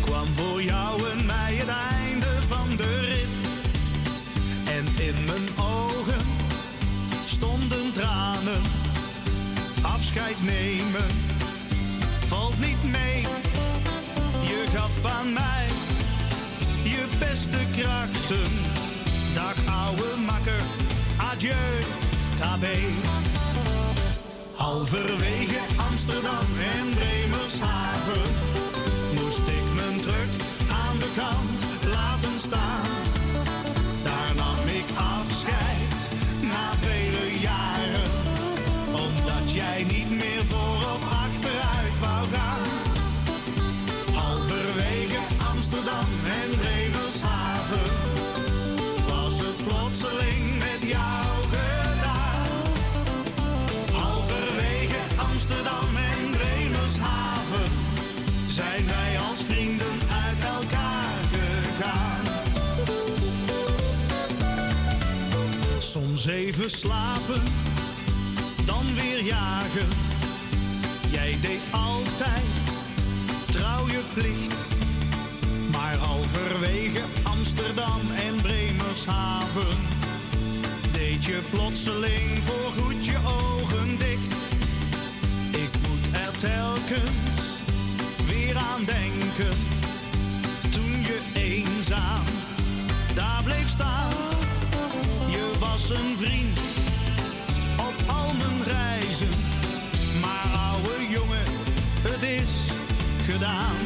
Kwam voor jou en mij het einde van de rit. En in mijn ogen stonden tranen. Afscheid nemen valt niet mee. Je gaf aan mij je beste krachten. Dag ouwe makker, adieu, tabé. Halverwege Amsterdam en Bremershaven moest ik mijn druk aan de kant Even slapen, dan weer jagen. Jij deed altijd trouw je plicht. Maar halverwege Amsterdam en Bremershaven deed je plotseling voorgoed je ogen dicht. Ik moet er telkens weer aan denken. Toen je eenzaam daar bleef staan. Was een vriend op al mijn reizen. Maar ouwe jongen, het is gedaan.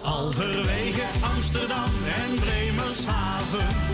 Halverwege Amsterdam en Bremershaven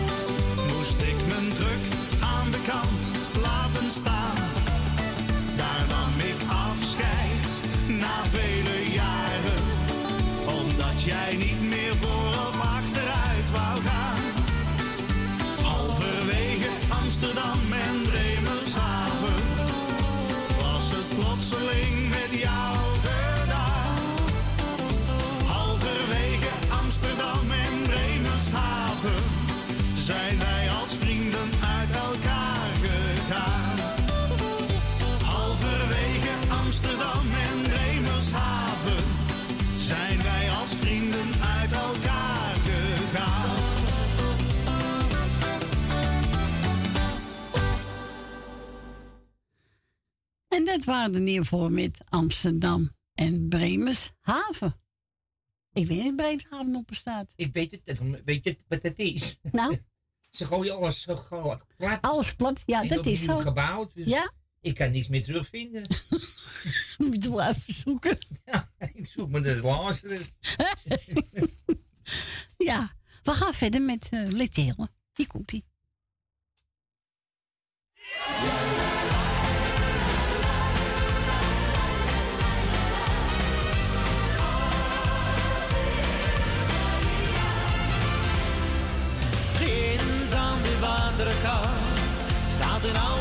waren nieuwe met Amsterdam en Bremershaven. Ik weet niet waar Bremershaven op bestaat. Ik weet het, weet je wat het is? Nou? Ze gooien alles zo gewoon plat. Alles plat, ja, En dat is zo. gebouwd. Dus Ja? Ik kan niks meer terugvinden. Moet je wel even zoeken. Ja, ik zoek me de Lazarus. Ja, we gaan verder met uh, Letelen. Hier komt ie. Aan de waterkant staat een oude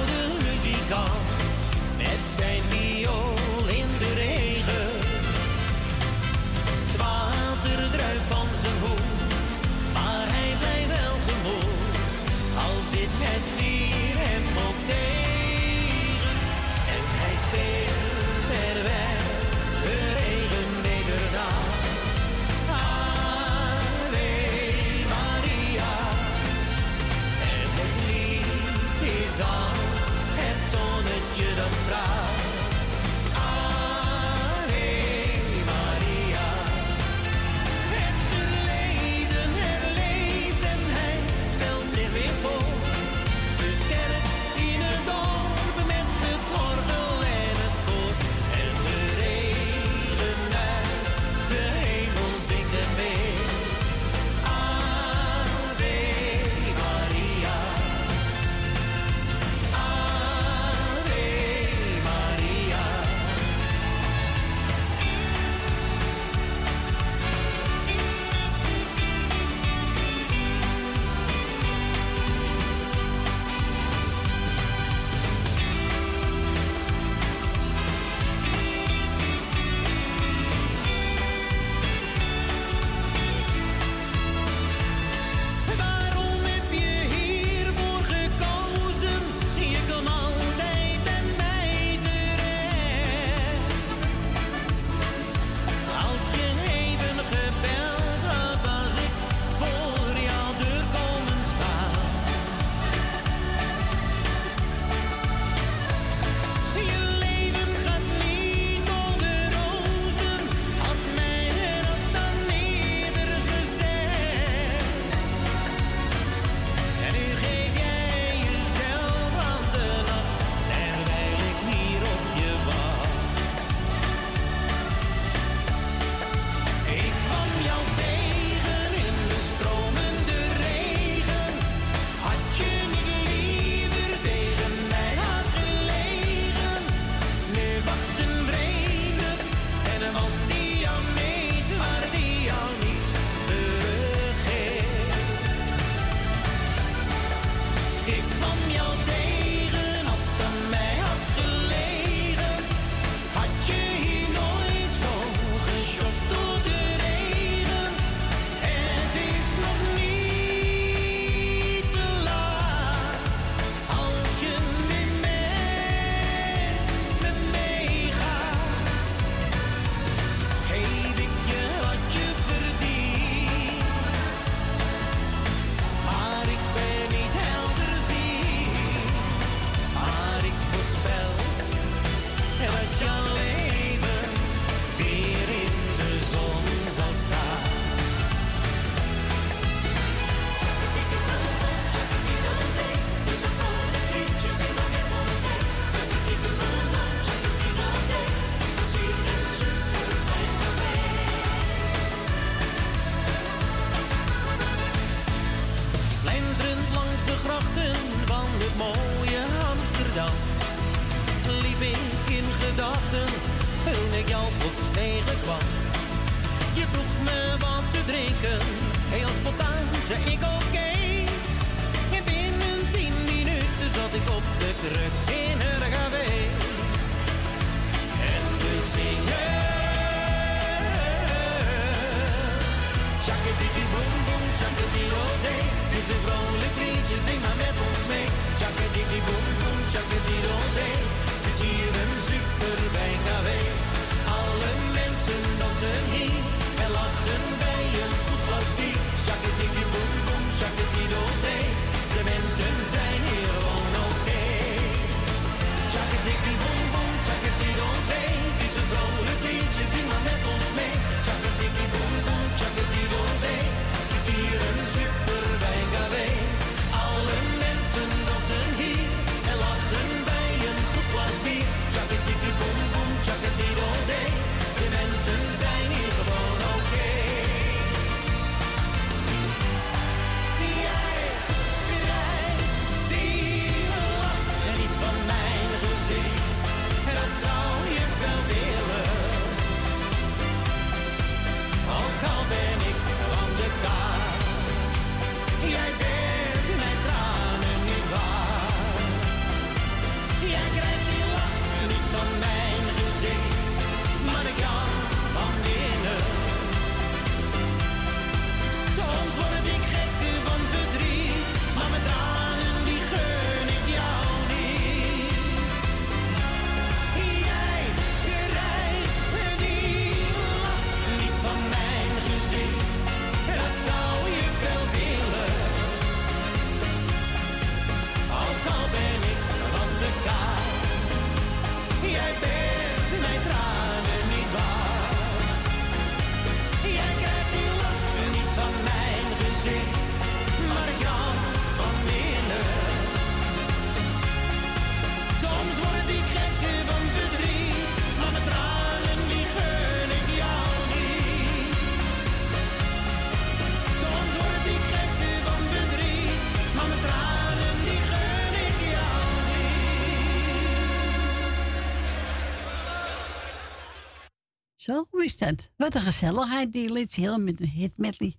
is dat? Wat een gezelligheid die liedjes heel met een hit medley.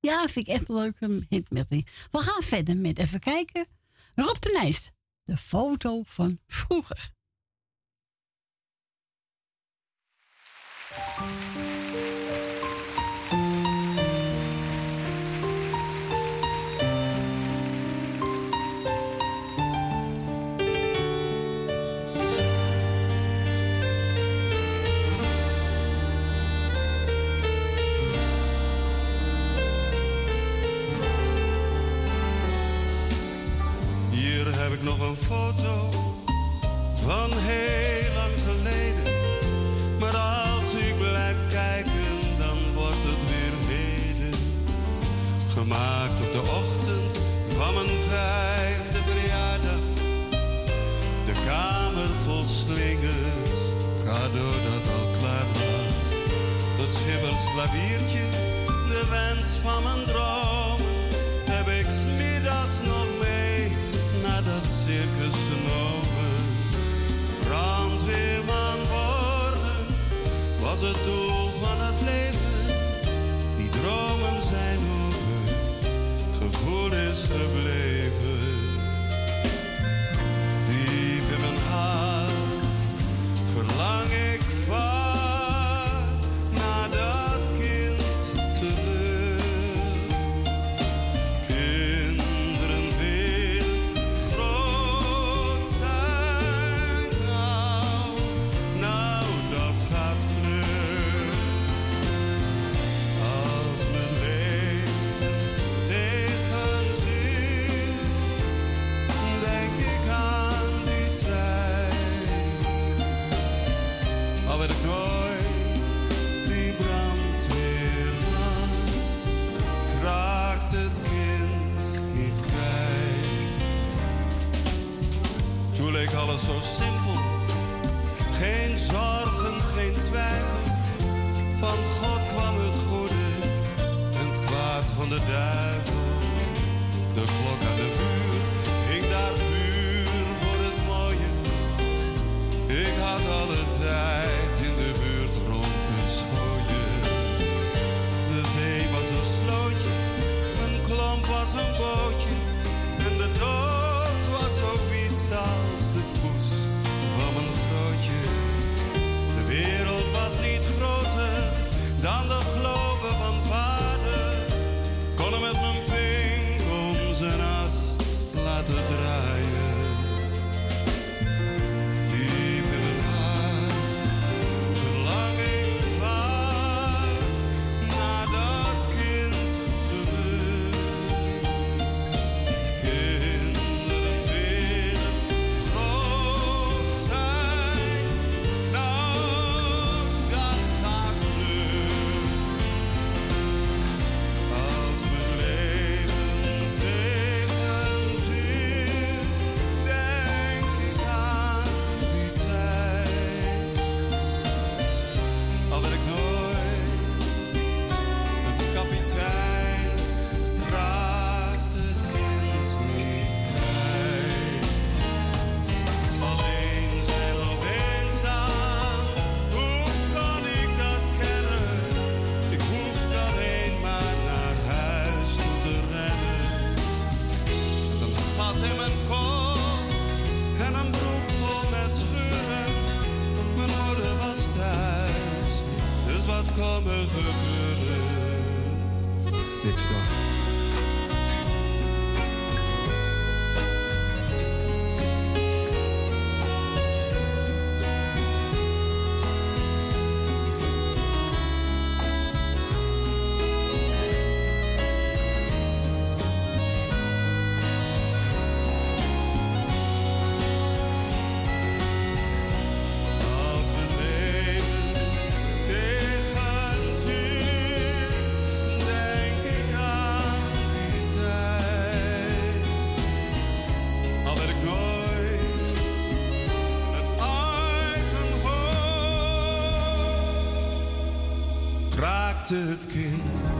Ja, vind ik echt een leuke hit. We gaan verder met even kijken. Rob de Nijst, de foto van vroeger. nog een foto van heel lang geleden. Maar als ik blijf kijken, dan wordt het weer heden. Gemaakt op de ochtend van mijn vijfde verjaardag. De kamer vol slingers, cadeau dat al klaar was. Dat schimmels klaviertje, de wens van mijn droom. coisa do de duivel. De klok aan de muur. Ik daar vuur voor het mooie. Ik had alle tijd in de buurt rond te schooien. De zee was een slootje, een klomp was een bootje. Het kind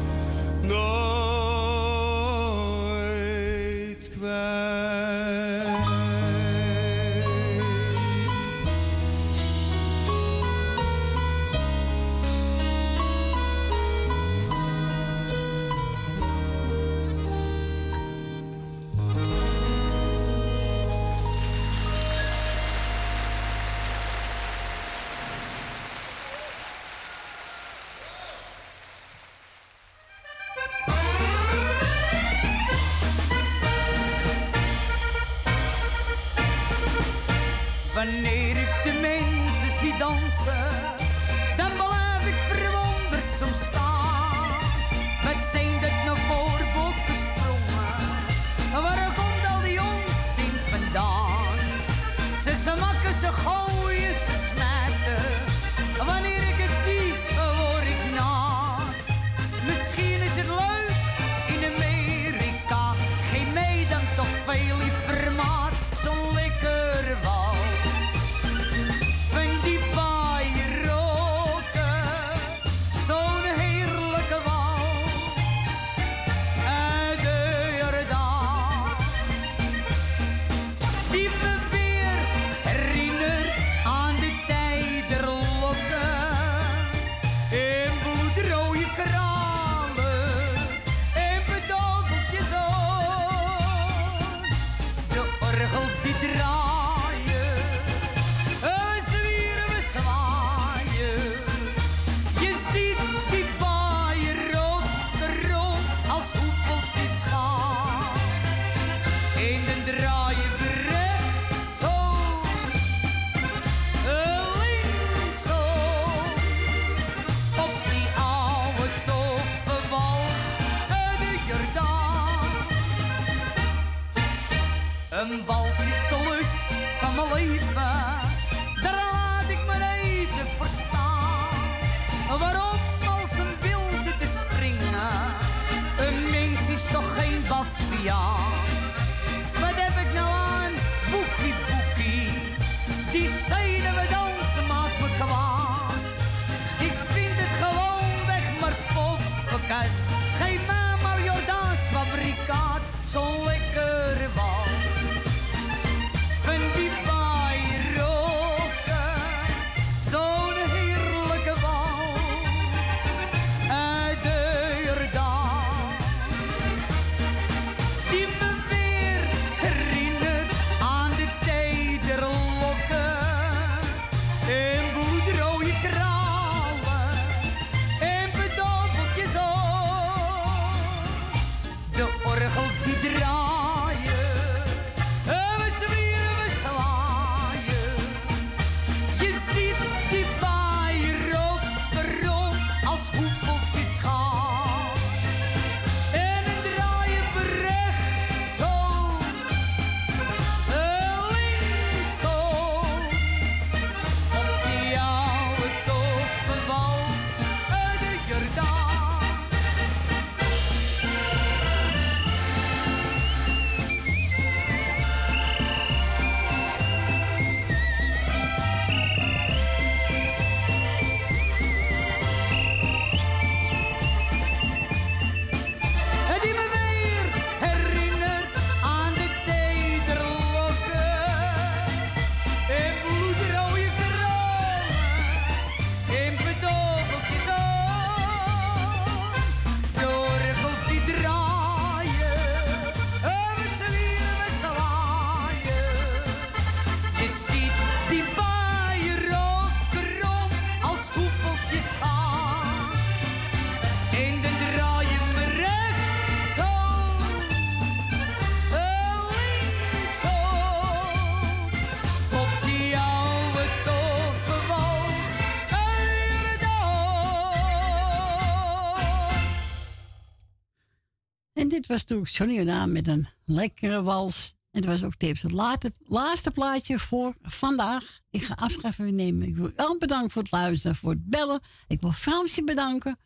was toen Johnny met een lekkere wals. En het was ook tevens het laatste, laatste plaatje voor vandaag. Ik ga afscheid van u nemen. Ik wil Jan bedanken voor het luisteren, voor het bellen. Ik wil Fransje bedanken.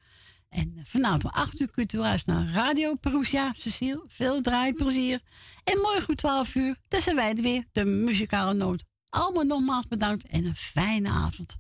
En eh, vanavond om 8 uur kunt u luisteren naar Radio Perusia. Cecile, veel draaiplezier. En morgen om 12 uur, dan zijn wij er weer, de muzikale noot. Allemaal nogmaals bedankt en een fijne avond.